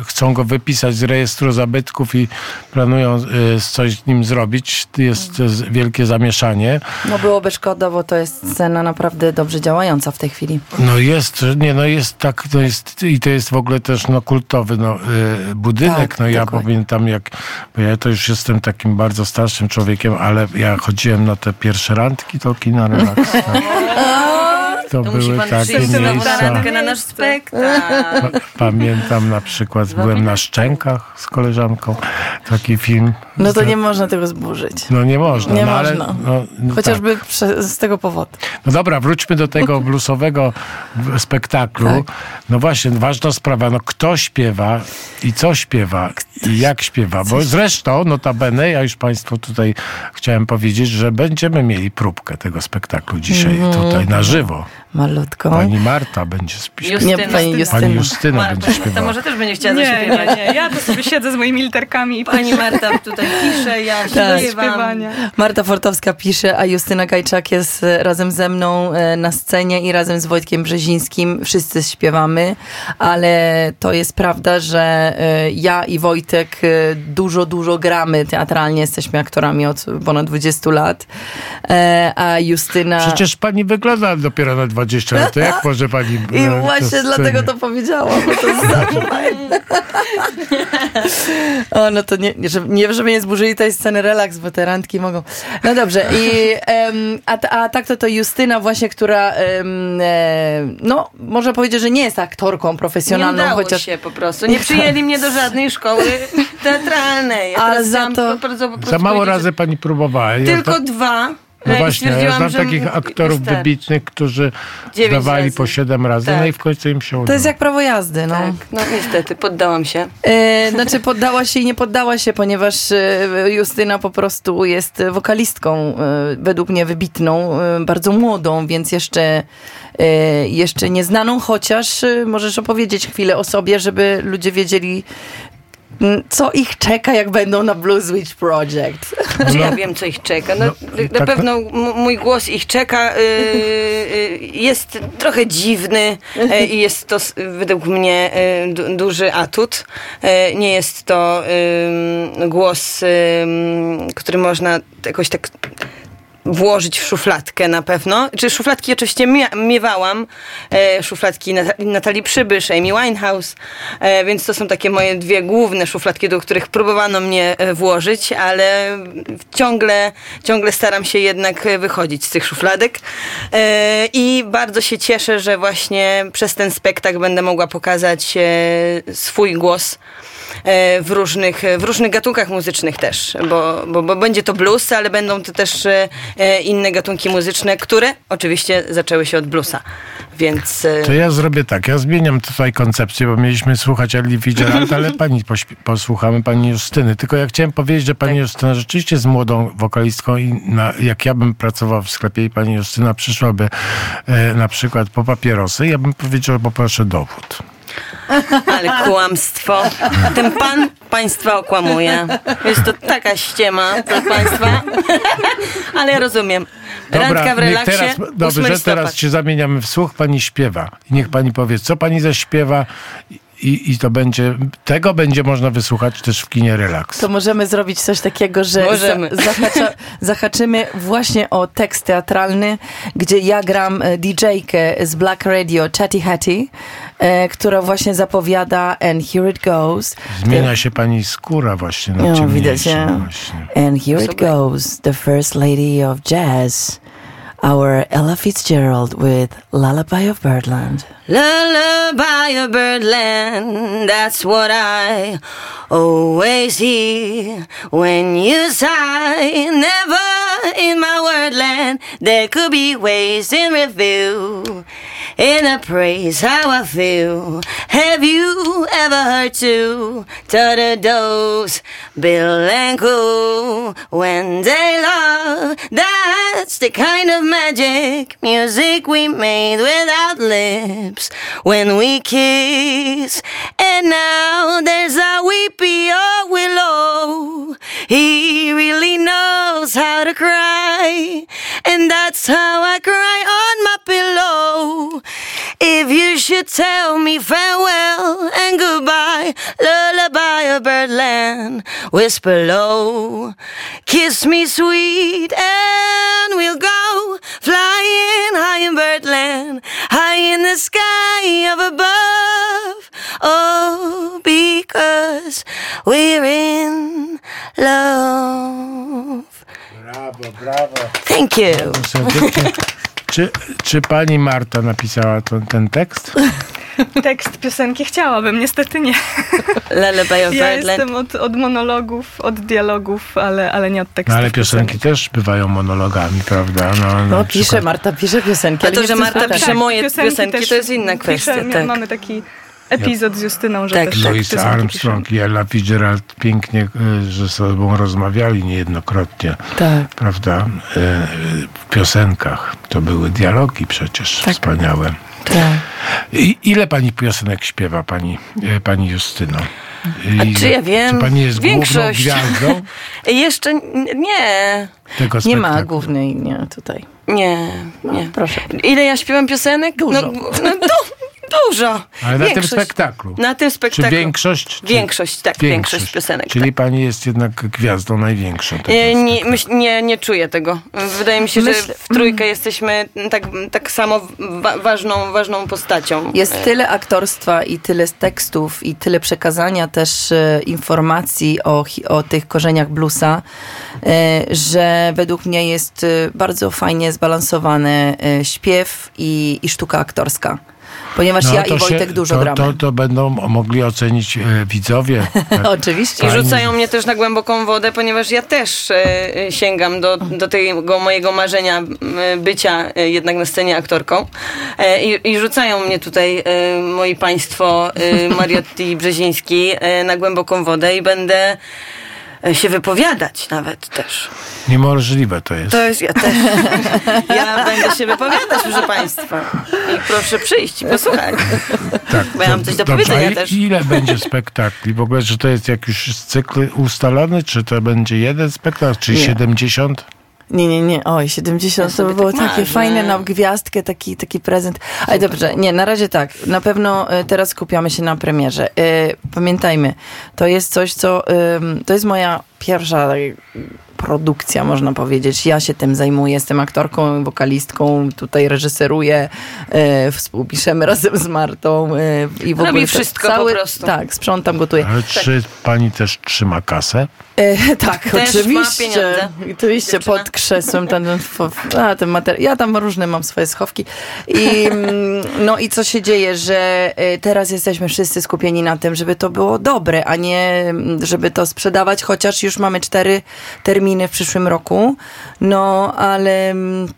chcą go wypisać z rejestru zabytków i planują e, coś z nim zrobić. Jest e, z- wielkie zamieszanie. No byłoby szkoda, bo to jest scena naprawdę dobrze działająca w tej chwili. No jest, nie, no jest tak, to jest i to jest w ogóle też no kultowy no, y, budynek. Tak, no ja dokładnie. pamiętam jak, bo ja to już jestem takim bardzo starszym człowiekiem, ale ja chodziłem na te pierwsze randki do kina Relax. Tak. Oh. To, To musi były pan takie na miejsca. randkę na nasz spektakl. Pa- Pamiętam na przykład, byłem na Szczękach z koleżanką, taki film. No to z- nie można tego zburzyć. No nie można. Nie no, ale, można. no, no Chociażby prze- z tego powodu. No dobra, wróćmy do tego bluesowego spektaklu. Tak. No właśnie, ważna sprawa, no kto śpiewa i co śpiewa i jak śpiewa, bo zresztą, notabene, ja już Państwu tutaj chciałem powiedzieć, że będziemy mieli próbkę tego spektaklu dzisiaj Mhm. tutaj na żywo. Malutką. Pani Marta będzie śpiewać. Nie, pani Justyna. Pani Justyna Marta, będzie to śpiewała. może też będzie chciała Nie, zaśpiewać. nie, nie. Ja to sobie siedzę z moimi literkami i Pani Marta tutaj pisze, ja Tak. śpiewam. śpiewania. Marta Fortowska pisze, a Justyna Kajczak jest e, razem ze mną e, na scenie i razem z Wojtkiem Brzezińskim. Wszyscy śpiewamy, ale to jest prawda, że e, ja i Wojtek dużo, dużo gramy teatralnie. Jesteśmy aktorami od ponad 20 lat, a Justyna... Przecież pani wygląda dopiero na 20 20 lat, to jak może pani... I e, właśnie to dlatego to powiedziałam, bo to jest zawsze fajne. O, no to nie, nie, żeby, nie, żeby nie zburzyli tej sceny relaks, bo te randki mogą. No dobrze, i, em, a, a tak to to Justyna właśnie, która em, e, no, można powiedzieć, że nie jest aktorką Nie profesjonalną, udało chociaż się po prostu. Nie przyjęli mnie do żadnej szkoły teatralnej. Ja Ale za to- po prostu- po prostu Za mało razy pani próbowała. że Ja Tylko to- dwa. No właśnie, ja znam takich aktorów wystarczy. wybitnych, którzy dawali po 7 razy, Tak. no i w końcu im się udało. to jest jak prawo jazdy, no. Tak, no niestety, poddałam się. E, znaczy poddała się i nie poddała się, ponieważ e, Justyna po prostu jest wokalistką, e, według mnie wybitną, bardzo młodą, więc jeszcze, jeszcze nieznaną, chociaż możesz opowiedzieć chwilę o sobie, żeby ludzie wiedzieli, co ich czeka, jak będą na Blues Witch Project. Czy ja wiem, co ich czeka? No, No, na tak- pewno m- mój głos ich czeka. y, y, jest trochę dziwny y, i jest to według mnie y, du- duży atut. Y, nie jest to głos, który można jakoś tak włożyć w szufladkę na pewno. Czy szufladki oczywiście miewałam. E, szufladki Nat- Natalii Przybysz, Amy Winehouse. E, więc to są takie moje dwie główne szufladki, do których próbowano mnie e, włożyć, ale ciągle, ciągle staram się jednak e, wychodzić z tych szufladek. E, I bardzo się cieszę, że właśnie przez ten spektakl będę mogła pokazać e, swój głos w różnych, w różnych gatunkach muzycznych też, bo, bo, bo będzie to blues, ale będą to też e, e, inne gatunki muzyczne, które oczywiście zaczęły się od bluesa, więc... e, To ja zrobię tak, ja zmieniam tutaj koncepcję, bo mieliśmy słuchać Ellie Fitzgerald, ale pani posłuchamy pani Justyny. Tylko ja chciałem powiedzieć, że pani Justyna rzeczywiście jest młodą wokalistką i na, jak ja bym pracował w sklepie i pani Justyna przyszłaby e, na przykład po papierosy, ja bym powiedział, poproszę dowód. Ale kłamstwo. Ten pan państwa okłamuje. Jest to taka ściema, proszę państwa. Ale ja rozumiem. Randka w relaksie, teraz, 8 dobrze, teraz się zamieniamy w słuch, pani śpiewa. Niech pani powie, co pani zaśpiewa i, i to będzie, tego będzie można wysłuchać też w kinie relaks. To możemy zrobić coś takiego, że Możemy. za, zahacza, zahaczymy właśnie o tekst teatralny, gdzie ja gram e, DJ-kę z Black Radio, Chatty Hattie, e, która właśnie zapowiada And Here It Goes. Zmienia się pani skóra właśnie na No, ciemniejszą widać. And here it goes, the first lady of jazz, our Ella Fitzgerald with Lullaby of Birdland. Lullaby of birdland, that's what I always here when you sigh. Never in my wordland there could be ways in review. In a praise how I feel. Have you ever heard two turtles, Bill and Cool, when they love? That's the kind of magic music we made without lips when we kiss. And now there's a weepy old willow. He really knows how to cry, and that's how I cry on my pillow. If you should tell me farewell and goodbye, lullaby of birdland, whisper low, kiss me sweet, and we'll go flying high in birdland, high in the sky of above. Oh, because we're in love. Brawo, brawo. Thank you. Czy, czy pani Marta napisała to, ten tekst? Tekst piosenki chciałabym, niestety nie. Ja jestem od, od monologów, od dialogów, ale, ale nie od No, tekstów. ale piosenki też bywają monologami, prawda? No, No przykład- pisze, Marta pisze piosenki. A ale to, że Marta pisze moje piosenki, też to jest inna kwestia, Pisze, tak. Mamy taki epizod z Justyną, że Tak, też Louis piosenki Armstrong i Ella Fitzgerald pięknie y, ze sobą rozmawiali niejednokrotnie, Tak. prawda? Y, W piosenkach. To były dialogi przecież wspaniałe. Tak. I ile pani piosenek śpiewa, pani, y, pani Justyno? I- A czy ja wiem? Czy pani jest Większość. główną gwiazdą Jeszcze nie. tego Nie ma głównej, nie, tutaj. Nie, nie. proszę. Ile ja śpiewam piosenek? Dużo. No, no, du- dużo. Ale na tym Większość- spektaklu. Na tym Czy spektaklu. większość? Czy... Większość, tak, większość piosenek, Czyli tak. pani jest jednak gwiazdą największą. Nie, nie, nie, nie czuję tego. Wydaje mi się, że w trójkę jesteśmy tak, tak samo wa- ważną, ważną postacią. Jest tyle aktorstwa i tyle tekstów i tyle przekazania też e, informacji o, o tych korzeniach bluesa, e, że według mnie jest e, bardzo fajnie zbalansowany e, śpiew i, i sztuka aktorska. Ponieważ ja No, to i Wojtek się- dużo to, gramy. To, to będą mogli ocenić e, widzowie. Tak. Oczywiście. I Fajnie. rzucają mnie też na głęboką wodę, ponieważ ja też e, e, sięgam do, do tego mojego marzenia m, bycia e, jednak na scenie aktorką. E, i, I rzucają mnie tutaj e, moi państwo e, Mariotti i Brzeziński e, na głęboką wodę i będę e, się wypowiadać nawet też. Niemożliwe to jest. To jest ja też. Ja będę się wypowiadać, proszę państwa. I proszę przyjść i posłuchać. tak, bo ja mam coś do dobrze, powiedzenia też. Ile będzie spektakli? W ogóle, czy to jest jakiś cykl ustalony, czy to będzie jeden spektakl, czy Nie. 70? Nie, nie, nie. Oj, 70 to sobie by było tak takie marzę. fajne na gwiazdkę, taki, taki prezent. Ale dobrze, nie, na razie tak. Na pewno e, teraz skupiamy się na premierze. E, Pamiętajmy, to jest coś, co... To jest moja pierwsza produkcja, można powiedzieć. Ja się tym zajmuję, jestem aktorką, wokalistką, tutaj reżyseruję, e, współpiszemy razem z Martą e, i w Robi ogóle wszystko po prostu. Tak, sprzątam, gotuję. Ale czy pani też trzyma kasę? E, tak, Też ma oczywiście. pieniądze. Oczywiście Dziewczyna. pod krzesłem ten, a, ten materiał. Ja tam różne mam swoje schowki. I, mm, no i co się dzieje, że e, teraz jesteśmy wszyscy skupieni na tym, żeby to było dobre, a nie mm, żeby to sprzedawać, chociaż już mamy cztery terminy w przyszłym roku. No, ale mm,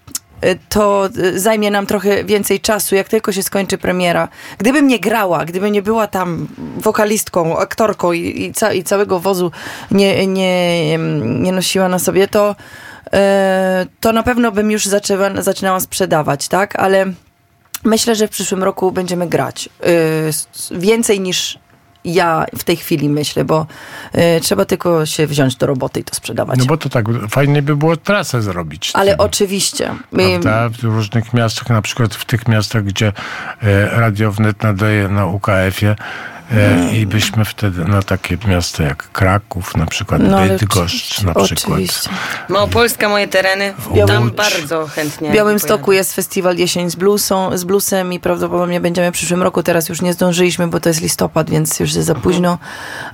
e, to e, zajmie nam trochę więcej czasu, jak tylko się skończy premiera. Gdybym nie grała, gdybym nie była tam wokalistką, aktorką i, i, ca, i całego wozu nie, nie, nie nosiła na sobie, to, e, to na pewno bym już zaczęła, zaczynała sprzedawać, tak? Ale myślę, że w przyszłym roku będziemy grać. S- więcej niż ja w tej chwili myślę, bo e, trzeba tylko się wziąć do roboty i to sprzedawać. No bo to tak, fajnie by było trasę zrobić. Ale Tym, oczywiście. Prawda? W różnych miastach, na przykład w tych miastach, gdzie e, Radio Wnet nadaje na UKF-ie e, i byśmy wtedy na takie miasta jak Kraków, na przykład No, Bydgoszcz na przykład. Oczywiście. Małopolska, moje tereny. Białym- Tam bardzo chętnie. W Białymstoku jest festiwal Jesień z, bluesą, z bluesem i prawdopodobnie będziemy w przyszłym roku. Teraz już nie zdążyliśmy, bo to jest listopad, więc już jest za późno.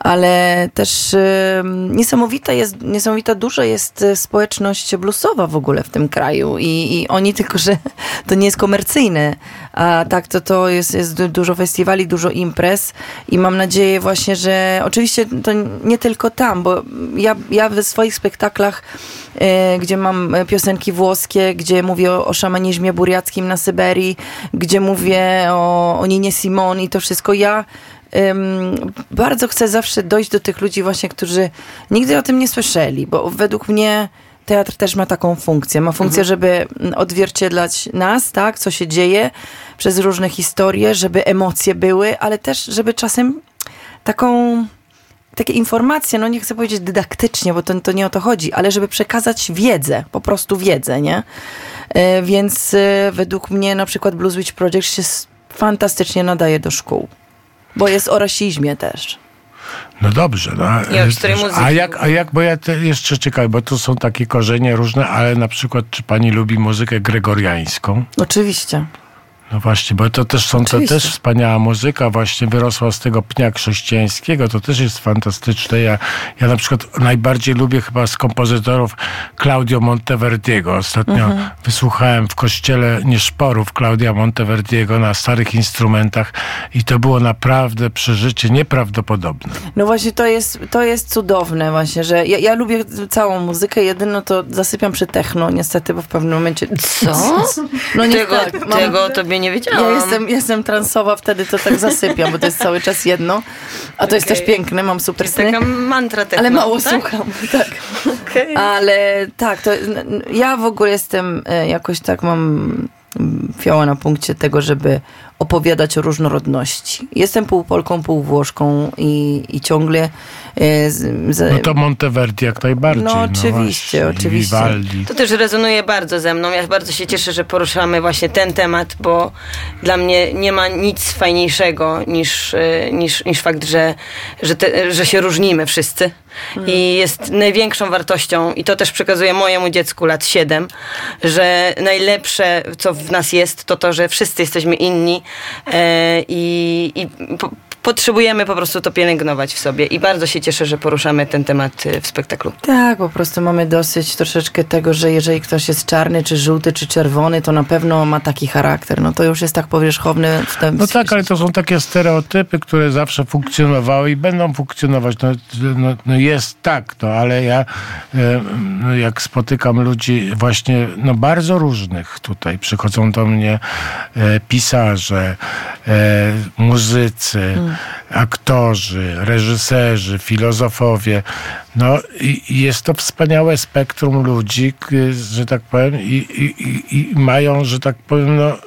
Ale też ym, niesamowita jest, niesamowita duża jest e, społeczność bluesowa w ogóle w tym kraju i, i oni tylko, że to nie jest komercyjne, a tak to to jest, jest du- dużo festiwali, dużo imprez i mam nadzieję właśnie, że oczywiście to nie tylko tam, bo ja, ja w swoich spektaklach e, gdzie mam e, piosenki włoskie, gdzie mówię o, o szamanizmie buriackim na Syberii, gdzie mówię o, o Ninie Simon i to wszystko. Ja bardzo chcę zawsze dojść do tych ludzi właśnie, którzy nigdy o tym nie słyszeli, bo według mnie teatr też ma taką funkcję. Ma funkcję, żeby mm, odzwierciedlać nas, tak, co się dzieje przez różne historie, żeby emocje były, ale też, żeby czasem taką takie informacje, no nie chcę powiedzieć dydaktycznie, bo to, to nie o to chodzi, ale żeby przekazać wiedzę, po prostu wiedzę, nie? E, Więc e, według mnie na przykład Blues Witch Project się fantastycznie nadaje do szkół. Bo jest o rasizmie też. No dobrze. No, historii a muzyki. jak, a jak, bo ja te jeszcze ciekawe, bo to są takie korzenie różne, ale na przykład, czy pani lubi muzykę gregoriańską? Oczywiście. No właśnie, bo to też są to też wspaniała muzyka, właśnie wyrosła z tego pnia chrześcijańskiego, to też jest fantastyczne. Ja, ja na przykład najbardziej lubię chyba z kompozytorów Claudio Monteverdiego. Ostatnio Mhm. wysłuchałem w kościele Nieszporów Claudia Monteverdiego na starych instrumentach i to było naprawdę przeżycie nieprawdopodobne. No właśnie to jest, to jest cudowne właśnie, że ja, ja lubię całą muzykę, jedyno to zasypiam przy techno niestety, bo w pewnym momencie... Co? No nie Tego, tak, mam- tego tobie nie wiedziałam. Ja jestem, jestem transowa, wtedy to tak zasypiam, bo to jest cały czas jedno. A to jest Okej. też piękne, mam super Jest sny. taka mantra techno, Ale mało tak? słucham, tak. Okej. Ale tak, to ja w ogóle jestem e, jakoś tak mam mm, fioła na punkcie tego, żeby opowiadać o różnorodności. Jestem pół Polką, pół Włoszką i, i ciągle z, z, No to Monteverdi jak najbardziej. No, oczywiście, właśnie, oczywiście. Vivaldi. To też rezonuje bardzo ze mną. Ja bardzo się cieszę, że poruszamy właśnie ten temat, bo dla mnie nie ma nic fajniejszego niż, e, niż, niż fakt, że, że, te, że się różnimy wszyscy. I jest największą wartością, i to też przekazuję mojemu dziecku lat 7, że najlepsze, co w nas jest, to to, że wszyscy jesteśmy inni e, i, i potrzebujemy po prostu to pielęgnować w sobie. I bardzo się cieszę, że poruszamy ten temat e, w spektaklu. Tak, po prostu mamy dosyć troszeczkę tego, że jeżeli ktoś jest czarny, czy żółty, czy czerwony, to na pewno ma taki charakter. No to już jest tak powierzchowny w tym. No tak, ale to są takie stereotypy, które zawsze funkcjonowały i będą funkcjonować. No, no, no jest tak, no, ale ja e, no, jak spotykam ludzi właśnie no, bardzo różnych tutaj, przychodzą do mnie e, pisarze, e, muzycy, aktorzy, reżyserzy, filozofowie. No jest to wspaniałe spektrum ludzi, że tak powiem, i, i, i, i mają, że tak powiem, no,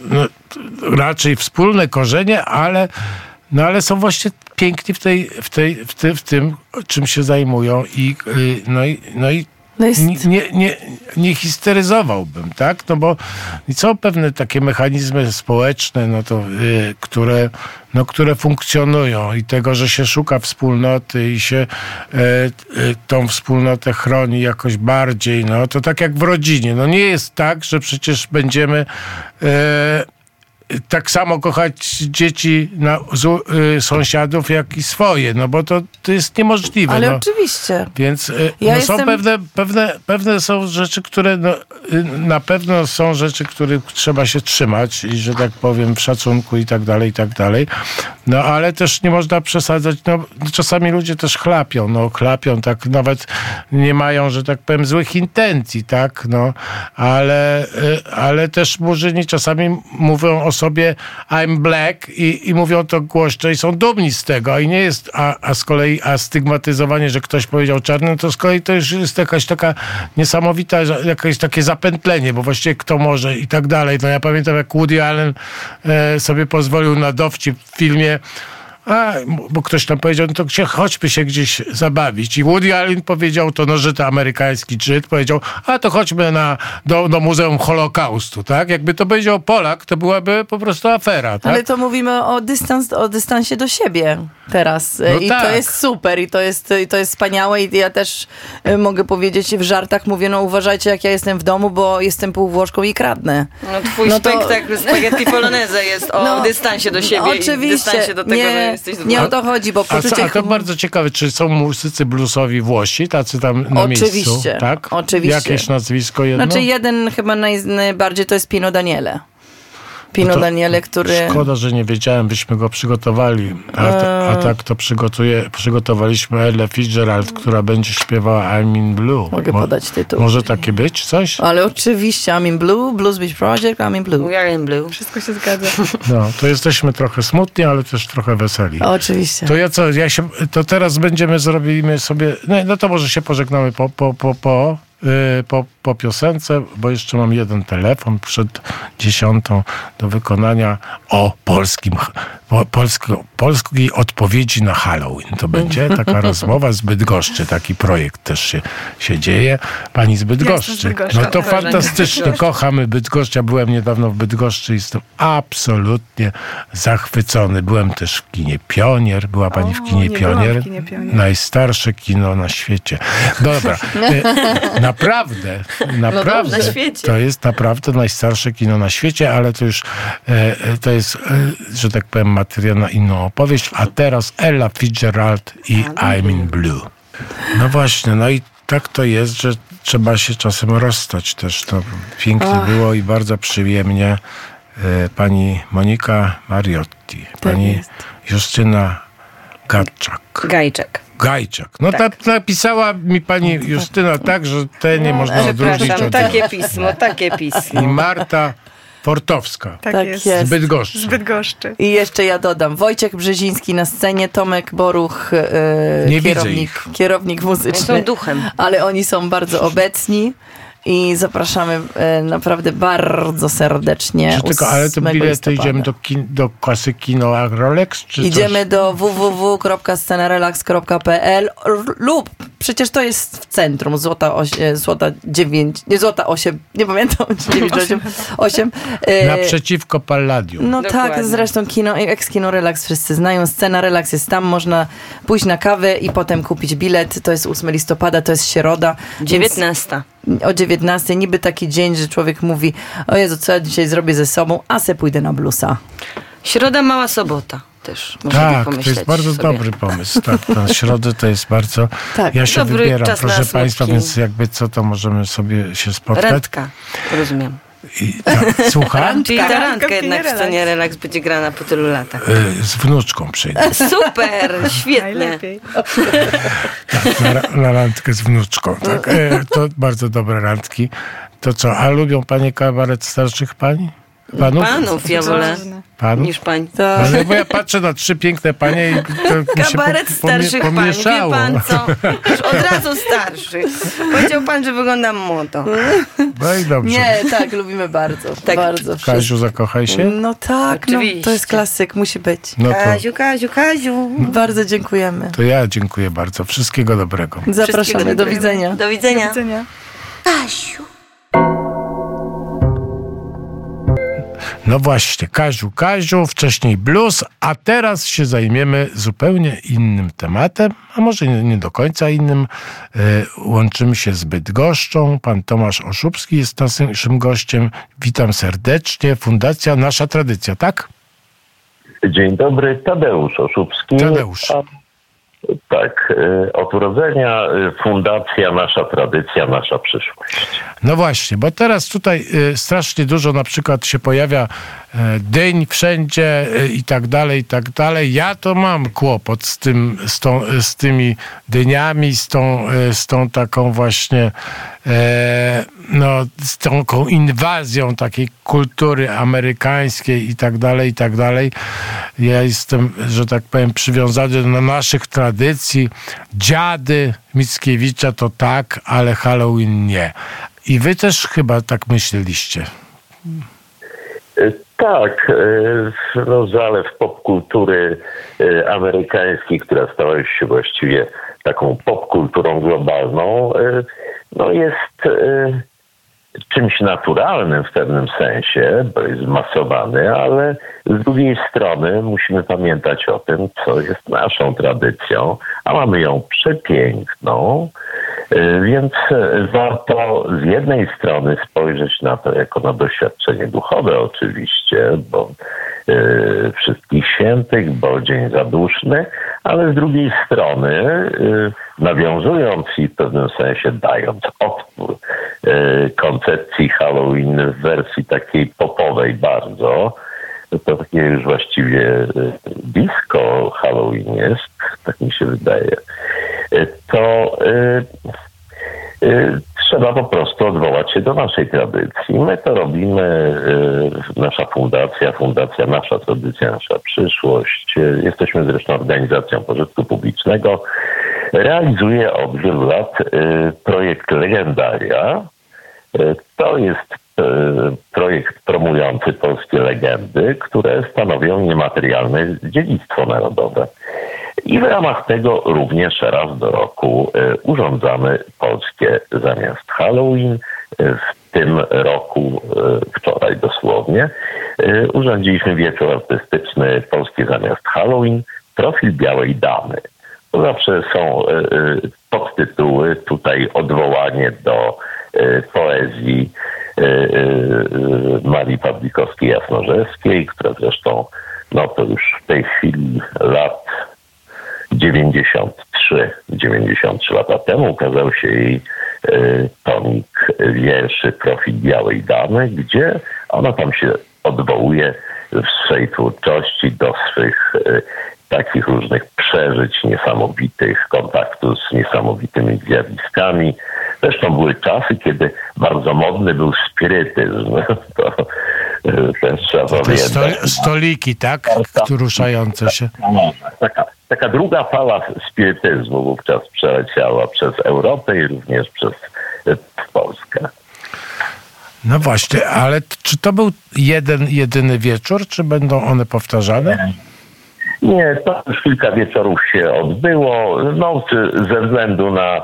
no, raczej wspólne korzenie, ale, no, ale są właśnie piękni w, tej, w, tej, w, ty, w tym, czym się zajmują i, y, no, i, no i No jest- nie, nie, nie, nie histeryzowałbym, tak? No bo są pewne takie mechanizmy społeczne, no to, y, które, no, które funkcjonują i tego, że się szuka wspólnoty i się e, e, tą wspólnotę chroni jakoś bardziej, no to tak jak w rodzinie. No nie jest tak, że przecież będziemy e, tak samo kochać dzieci na, z, y, sąsiadów, jak i swoje, no bo to, to jest niemożliwe. Ale no. oczywiście. Więc y, Ja no są jestem- pewne, pewne, pewne są rzeczy, które no, y, na pewno są rzeczy, których trzeba się trzymać i że tak powiem w szacunku i tak dalej, i tak dalej. No ale też nie można przesadzać, no czasami ludzie też chlapią, no chlapią, tak nawet nie mają, że tak powiem złych intencji, tak, no ale, y, ale też murzyni czasami mówią o sobie I'm black i, i mówią to głośno i są dumni z tego, i nie jest, a, a z kolei a stygmatyzowanie, że ktoś powiedział czarny, to z kolei to już jest jakaś taka niesamowita, jakieś takie zapętlenie, bo właściwie kto może i tak dalej. No ja pamiętam jak Woody Allen e, sobie pozwolił na dowcip w filmie a, bo ktoś tam powiedział, no to się, chodźmy się gdzieś zabawić. I Woody Allen powiedział, to nożyty amerykański Żyd, powiedział, a to chodźmy na, do, do Muzeum Holokaustu, tak? Jakby to powiedział Polak, to byłaby po prostu afera, tak? Ale to mówimy o, dystans, o dystansie do siebie teraz. No I tak. to jest super i to jest, i to jest wspaniałe i ja też e, mogę powiedzieć w żartach, mówię, no uważajcie jak ja jestem w domu, bo jestem półwłoszką i kradnę. No twój No to- spektakl Spaghetti Poloneze jest o No, dystansie do siebie i Oczywiście. dystansie do tego, nie, jesteś nie o to chodzi, bo A, poczucie a to humoru- bardzo ciekawe, czy są muzycy bluesowi Włosi, tacy tam na miejscu? Oczywiście, Tak? oczywiście. Jakieś nazwisko jedno? Znaczy jeden chyba naj, najbardziej to jest Pino Daniele. Pino No to Daniele, który... Szkoda, że nie wiedziałem, byśmy go przygotowali. A, a tak to przygotuje, przygotowaliśmy Ella Fitzgerald, która będzie śpiewała I'm in Blue. Mogę Mo- podać tytuł. Może takie być coś? Ale oczywiście, I'm in Blue, Blues Beach Project, I'm in Blue. We are in blue. Wszystko się zgadza. No, to jesteśmy trochę smutni, ale też trochę weseli. Oczywiście. To ja co, ja się, to teraz będziemy, zrobimy sobie, no, no to może się pożegnamy po, po, po, po, po, po piosence, bo jeszcze mam jeden telefon przed dziesiątą do wykonania o polskim, po, polsko, polskiej odpowiedzi na Halloween. To będzie taka rozmowa z Bydgoszczy, taki projekt też się, się dzieje. Pani z Bydgoszczy. No to fantastycznie, kochamy Bydgoszcz. Ja byłem niedawno w Bydgoszczy i jestem absolutnie zachwycony. Byłem też w kinie Pionier. Była pani w kinie nie byłam w Pionier? kinie Pionier. Najstarsze kino na świecie. Dobra. E, naprawdę, naprawdę. na świecie. To jest naprawdę najstarsze kino na świecie, ale to już e, e, to jest, e, że tak powiem, materiał na inną opowieść. A teraz Ella Fitzgerald i I'm in Blue. No właśnie, no i tak to jest, że trzeba się czasem rozstać też. To pięknie było i bardzo przyjemnie. Pani Monika Mariotti, pani jest. Justyna Gatczak. Gajczek. Gajczak. No ta, napisała mi pani Justyna tak, że te nie można odróżnić Przepraszam, od takie pismo, takie I pismo. Marta Fortowska. Tak, Tak jest. jest. Z Bydgoszczy. Z Bydgoszczy. I jeszcze ja dodam, Wojciech Brzeziński na scenie, Tomek Boruch, Nie widzę kierownik, ich. kierownik Są muzyczny. duchem. Ale oni są bardzo obecni i zapraszamy e, naprawdę bardzo serdecznie. Czy tylko, ale to 8 bilety listopada. idziemy do, kin, do klasy kino Rolex? Czy Idziemy coś? do www.scenerelax.pl lub przecież to jest w centrum, złota, oś, e, złota 9, nie złota 8, nie pamiętam, 9, 8, 8. E, Naprzeciwko Palladium. No Dokładnie. tak, zresztą kino, ex-kino Relax wszyscy znają. Scena Relax jest tam, można pójść na kawę i potem kupić bilet. To jest 8 listopada, to jest środa. więc 19. O 19, niby taki dzień, że człowiek mówi, o Jezu, co ja dzisiaj zrobię ze sobą, a se pójdę na blusa. Środa, mała sobota też. Można by Tak, to jest bardzo sobie. dobry pomysł. Tak, na środę to jest bardzo. Tak. Ja się Dobry wybieram, proszę. Państwa, więc jakby co, to możemy sobie się spotkać. Randka, rozumiem. I, tak, słucham? Czyli ta Randka jednak w scenie relaks będzie grana po tylu latach. Y, Z wnuczką przyjdę. Super, świetnie. Najlepiej. Tak, na, na randkę z wnuczką. Tak. E, to bardzo dobre randki. To co, a lubią Panie kabaret starszych Pani? Panów? Panów ja wolę. Panów? niż pań. To... Ale bo ja patrzę na trzy piękne panie i to mi się Kabaret po- starszych pomie- pań, wie pan co? Już od razu starszy. Powiedział pan, że wyglądam młodo. No i dobrze. Nie, tak, lubimy bardzo. Tak. Bardzo. Kaziu, zakochaj się? No tak, no, to jest klasyk, musi być. No to, Kaziu, Kaziu, Kaziu. Bardzo dziękujemy. to ja dziękuję bardzo. Wszystkiego dobrego. Zapraszamy, Wszystkiego do dobrego. widzenia. Do widzenia. Do widzenia. Kasiu. No właśnie, Kaziu, Kaziu, wcześniej blues, a teraz się zajmiemy zupełnie innym tematem, a może nie, nie do końca innym. E, łączymy się z Bydgoszczą. Pan Tomasz Oszubski jest naszym gościem. Witam serdecznie. Fundacja Nasza Tradycja, tak? Dzień dobry, Tadeusz Oszubski. Tadeusz. A, tak, y, od urodzenia y, Fundacja Nasza Tradycja, Nasza Przyszłość. No właśnie, bo teraz tutaj y, strasznie dużo na przykład się pojawia dyń wszędzie y, i tak dalej, i tak dalej. Ja to mam kłopot z tym, z, tą, z tymi dyniami, z tą, y, z tą taką właśnie e, no, z tą inwazją takiej kultury amerykańskiej i tak dalej, i tak dalej. Ja jestem, że tak powiem, przywiązany do naszych tradycji. Dziady Mickiewicza to tak, ale Halloween nie. I wy też chyba tak myśleliście. Tak, y, no, zalew popkultury y, amerykańskiej, która stała się właściwie taką popkulturą globalną, y, no jest czymś naturalnym w pewnym sensie, bo jest zmasowany, ale z drugiej strony musimy pamiętać o tym, co jest naszą tradycją, a mamy ją przepiękną, y, więc warto z jednej strony spojrzeć na to jako na doświadczenie duchowe oczywiście, bo wszystkich świętych, bo dzień zaduszny, ale z drugiej strony y, nawiązując i w pewnym sensie dając odpór y, koncepcji Halloween w wersji takiej popowej bardzo, to takie już właściwie disco Halloween jest, tak mi się wydaje, to trzeba po prostu odwołać się do naszej tradycji. My to robimy, y, nasza fundacja, fundacja Nasza Tradycja, Nasza Przyszłość. Jesteśmy zresztą organizacją pożytku publicznego. Realizuje od wielu lat y, projekt Legendaria. Y, To jest projekt promujący polskie legendy, które stanowią niematerialne dziedzictwo narodowe. I w ramach tego również raz do roku y, urządzamy polskie zamiast Halloween. Y, W tym roku, y, wczoraj dosłownie, urządziliśmy wieczór artystyczny Polskie zamiast Halloween, profil białej damy. To zawsze są podtytuły, tutaj odwołanie do poezji Marii Pawlikowskiej-Jasnorzewskiej, która zresztą, no to już w tej chwili lat 93, 93 lata temu ukazał się jej y, tomik wierszy Profil Białej Damy, gdzie ona tam się odwołuje w swej twórczości do swych y, takich różnych przeżyć niesamowitych, kontaktu z niesamowitymi zjawiskami. Zresztą były czasy, kiedy bardzo modny był spirytyzm. To y, też trzeba Te pamiętać. sto, stoliki, tak? Które ruszające się. Taka, taka druga fala spirytyzmu wówczas przeleciała przez Europę i również przez e, Polskę. No właśnie, ale czy to był jeden, jedyny wieczór, czy będą one powtarzane? Nie, to już kilka wieczorów się odbyło. No, ze względu na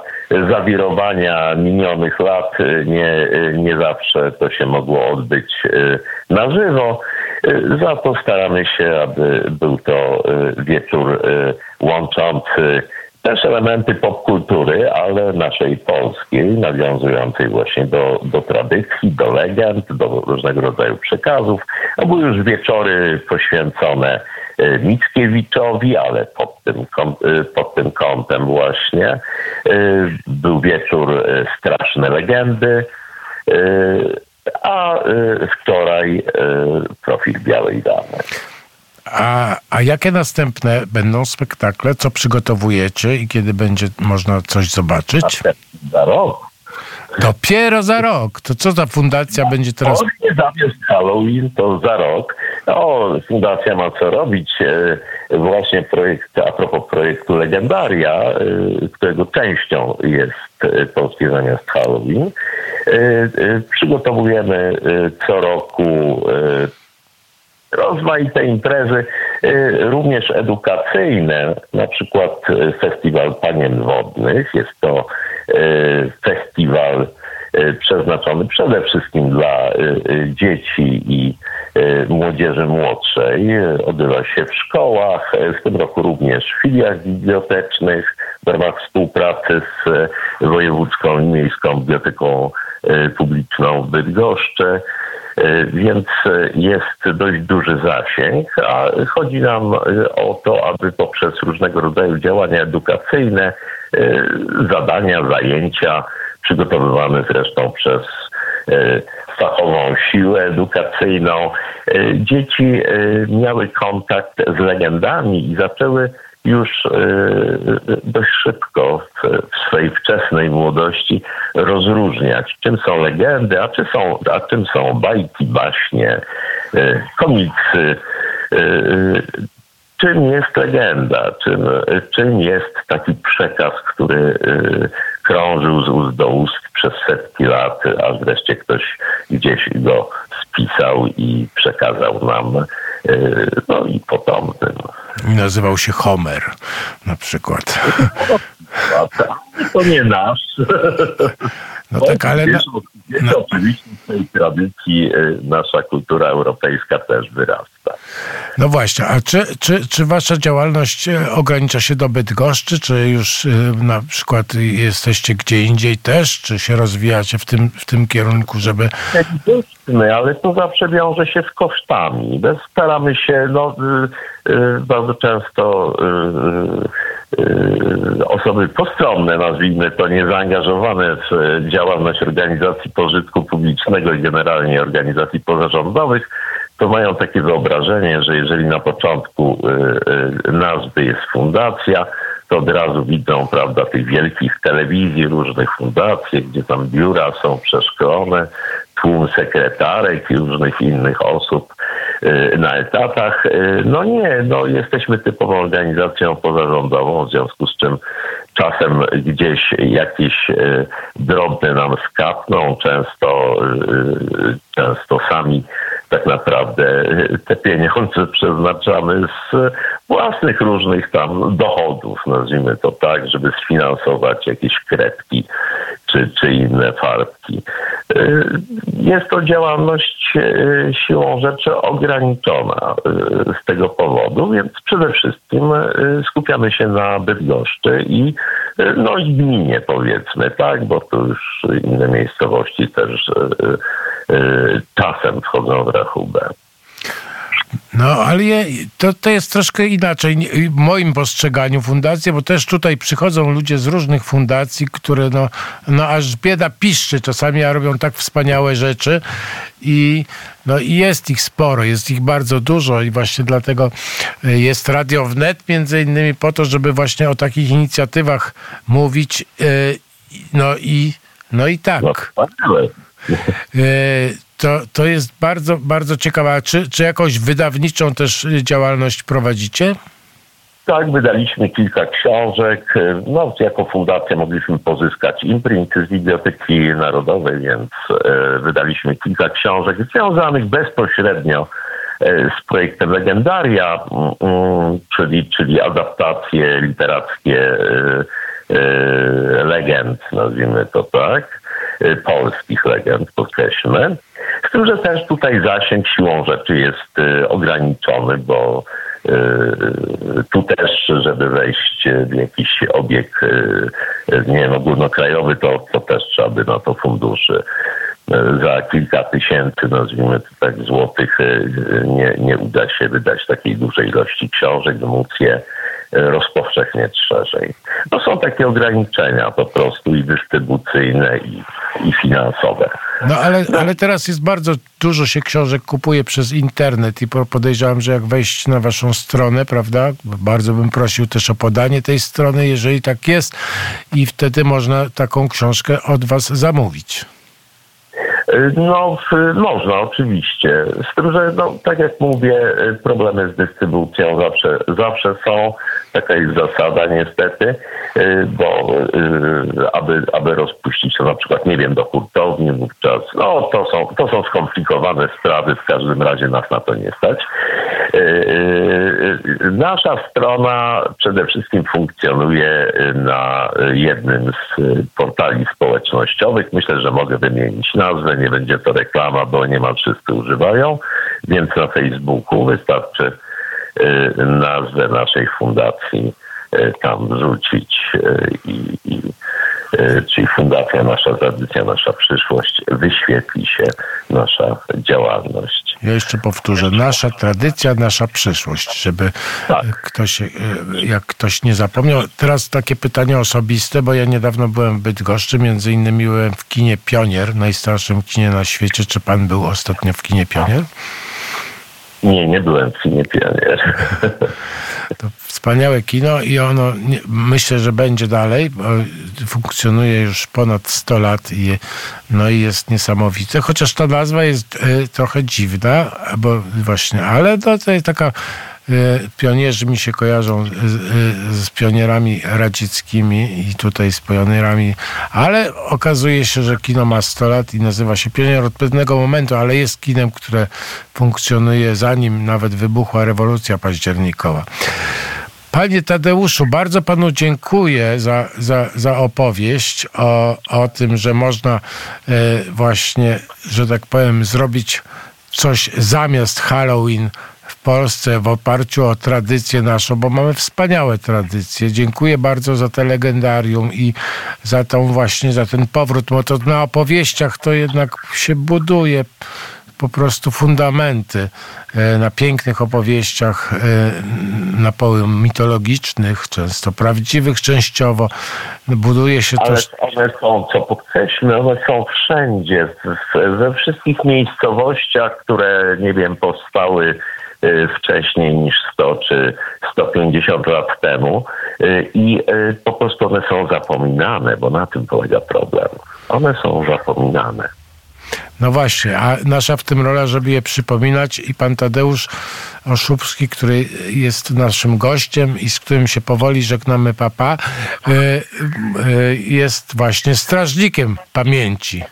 zawirowania minionych lat nie, nie zawsze to się mogło odbyć e, na żywo. E, Za to staramy się, aby był to e, wieczór łączący też elementy popkultury, ale naszej polskiej, nawiązującej właśnie do, do tradycji, do legend, do różnego rodzaju przekazów. To były już wieczory poświęcone Mickiewiczowi, ale pod tym, e, pod tym kątem właśnie. E, Był wieczór e, Straszne Legendy, e, a e, wczoraj e, profil Białej Damy. A, a jakie następne będą spektakle? Co przygotowujecie i kiedy będzie można coś zobaczyć? Za rok Dopiero za rok. To co za fundacja będzie teraz? Nie zamiast Halloween, to za rok. No, fundacja ma co robić. E, Właśnie projekt, a propos projektu Legendaria, e, którego częścią jest e, Polskie zamiast Halloween. Przygotowujemy co roku rozmaite imprezy, y, również edukacyjne, na przykład y, Festiwal Panien Wodnych. Jest to y, festiwal przeznaczony przede wszystkim dla dzieci i młodzieży młodszej. Odbywa się w szkołach, w tym roku również w filiach bibliotecznych w ramach współpracy z Wojewódzką i Miejską Biblioteką Publiczną w Bydgoszczy. E, Więc jest dość duży zasięg, a chodzi nam e, o to, aby poprzez różnego rodzaju działania edukacyjne, e, zadania, zajęcia przygotowywane zresztą przez fachową siłę edukacyjną, dzieci miały kontakt z legendami i zaczęły już e, dość szybko w, w swojej wczesnej młodości rozróżniać, czym są legendy, a, czy są, a czym są bajki, baśnie, e, komiksy. e, Czym jest legenda, czym, czym jest taki przekaz, który krążył z ust do ust przez setki lat, aż wreszcie ktoś gdzieś go spisał i przekazał nam, no i potomnym. Nazywał się Homer na przykład. Lata. To nie nasz. No tak, ale Wiesz, wiesz, no. oczywiście z tej tradycji y, nasza kultura europejska też wyrasta. no właśnie, a czy, czy, czy wasza działalność e, ogranicza się do Bydgoszczy, czy już e, na przykład jesteście gdzie indziej też, czy się rozwijacie w tym, w tym kierunku, żeby... Byśmy, ale to zawsze wiąże się z kosztami. Staramy się, no, y, y, bardzo często y, y, osoby postronne, nazwijmy to, niezaangażowane w y, działalność organizacji pożytku publicznego i generalnie organizacji pozarządowych, to mają takie wyobrażenie, że jeżeli na początku y, y, nazwy jest fundacja, to od razu widzą, prawda, tych wielkich telewizji, różnych fundacji, gdzie tam biura są przeszkolone, tłum sekretarek i różnych innych osób y, na etatach. Y, No nie, no jesteśmy typową organizacją pozarządową, w związku z czym czasem gdzieś jakieś y, drobne nam skapną, często, często sami tak naprawdę te pieniądze przeznaczamy z własnych różnych tam dochodów, nazwijmy to tak, żeby sfinansować jakieś kredki czy, czy inne farbki. Y, Jest to działalność y, siłą rzeczy ograniczona z tego powodu, więc przede wszystkim skupiamy się na Bydgoszczy i no i gminie powiedzmy, tak, bo tu już inne miejscowości też czasem wchodzą w rachubę. No, ale je, to, to jest troszkę inaczej w moim postrzeganiu fundacji, bo też tutaj przychodzą ludzie z różnych fundacji, które no, no aż bieda piszczy czasami, a robią tak wspaniałe rzeczy i no i jest ich sporo, jest ich bardzo dużo i właśnie dlatego y, jest Radio Wnet między innymi po to, żeby właśnie o takich inicjatywach mówić y, no i no i tak. No To, to jest bardzo, bardzo ciekawe. Czy, czy jakąś wydawniczą też działalność prowadzicie? Tak, wydaliśmy kilka książek. No, jako fundacja mogliśmy pozyskać imprinty z Biblioteki Narodowej, więc e, wydaliśmy kilka książek związanych bezpośrednio e, z projektem Legendaria, czyli, czyli adaptacje literackie e, e, legend, nazwijmy to tak, e, polskich legend, podkreślmy. Z tym, że też tutaj zasięg siłą rzeczy jest e, ograniczony, bo e, tu też, żeby wejść w jakiś obieg, e, nie wiem, ogólnokrajowy, to, to też trzeba by na to funduszy. E, Za kilka tysięcy, nazwijmy to tak, złotych e, nie, nie uda się wydać takiej dużej ilości książek, móc je e, rozpowszechniać szerzej. No są takie ograniczenia po prostu i dystrybucyjne, i, i finansowe. No ale, ale teraz jest bardzo dużo się książek kupuje przez internet i po- podejrzewam, że jak wejść na waszą stronę, prawda? Bardzo bym prosił też o podanie tej strony, jeżeli tak jest i wtedy można taką książkę od was zamówić. No, w- można oczywiście. Z tym, że no, tak jak mówię, y, problemy z dystrybucją zawsze, zawsze są. Taka jest zasada niestety, y, bo y, aby, aby rozpuścić to na przykład, nie wiem, do hurtowni wówczas, no to są, to są skomplikowane sprawy, w każdym razie nas na to nie stać. Y, Nasza strona przede wszystkim funkcjonuje na jednym z portali społecznościowych. Myślę, że mogę wymienić nazwę, nie będzie to reklama, bo niemal wszyscy używają, więc na Facebooku wystarczy nazwę naszej fundacji y, tam wrzucić y, i, i czyli Fundacja Nasza Tradycja, Nasza Przyszłość, wyświetli się nasza działalność. Ja jeszcze powtórzę, nasza tradycja, nasza przyszłość, żeby Tak. e, ktoś, e, jak ktoś nie zapomniał. Teraz takie pytanie osobiste, bo ja niedawno byłem w Bydgoszczy, między innymi byłem w kinie Pionier, najstarszym kinie na świecie. Czy pan był ostatnio w kinie Pionier? Nie, nie byłem w kinie Pionier. To wspaniałe kino i ono nie, myślę, że będzie dalej, funkcjonuje już ponad 100 lat i, no i jest niesamowite. Chociaż ta nazwa jest e, trochę dziwna, bo właśnie, ale to, to jest taka pionierzy mi się kojarzą z, e, z pionierami radzieckimi i tutaj z pionierami, ale okazuje się, że kino ma 100 lat i nazywa się Pionier od pewnego momentu, ale jest kinem, które funkcjonuje zanim nawet wybuchła rewolucja październikowa. Panie Tadeuszu, bardzo panu dziękuję za, za, za opowieść o, o tym, że można e, właśnie, że tak powiem, zrobić coś zamiast Halloween Polsce w oparciu o tradycję naszą, bo mamy wspaniałe tradycje. Dziękuję bardzo za te legendarium i za tą właśnie, za ten powrót, bo to na opowieściach to jednak się buduje po prostu fundamenty e, na pięknych opowieściach, e, na poły mitologicznych, często prawdziwych częściowo. Buduje się to... Ale one są, co podkreślmy, one są wszędzie, we wszystkich miejscowościach, które, nie wiem, powstały wcześniej niż 100 czy 150 lat temu y, i y, po prostu one są zapominane, bo na tym polega problem. One są zapominane. No właśnie, a nasza w tym rola, żeby je przypominać i pan Tadeusz Oszubski, który jest naszym gościem i z którym się powoli żegnamy papa, y, y, jest właśnie strażnikiem pamięci.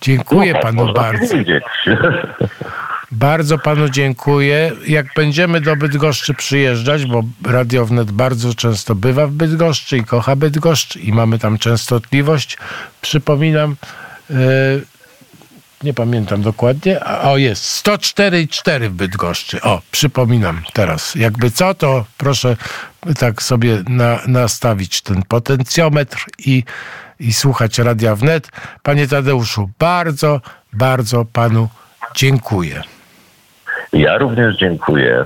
Dziękuję No tak, panu bardzo. powiedzieć. Bardzo panu dziękuję. Jak będziemy do Bydgoszczy przyjeżdżać, bo Radio Wnet bardzo często bywa w Bydgoszczy i kocha Bydgoszcz i mamy tam częstotliwość, przypominam, e, nie pamiętam dokładnie, a o jest 104,4 w Bydgoszczy. O, przypominam teraz. Jakby co, to proszę tak sobie na, nastawić ten potencjometr i, i słuchać Radia Wnet. Panie Tadeuszu, bardzo, bardzo panu dziękuję. Ja również dziękuję.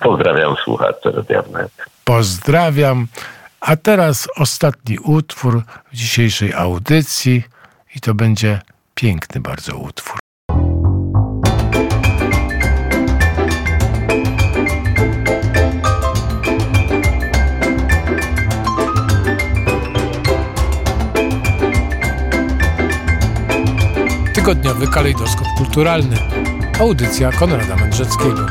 Pozdrawiam słuchaczy Radia Wnet. Pozdrawiam. A teraz ostatni utwór w dzisiejszej audycji i to będzie piękny bardzo utwór. Tygodniowy kalejdoskop kulturalny. Audycja Konrada Mędrzeckiego.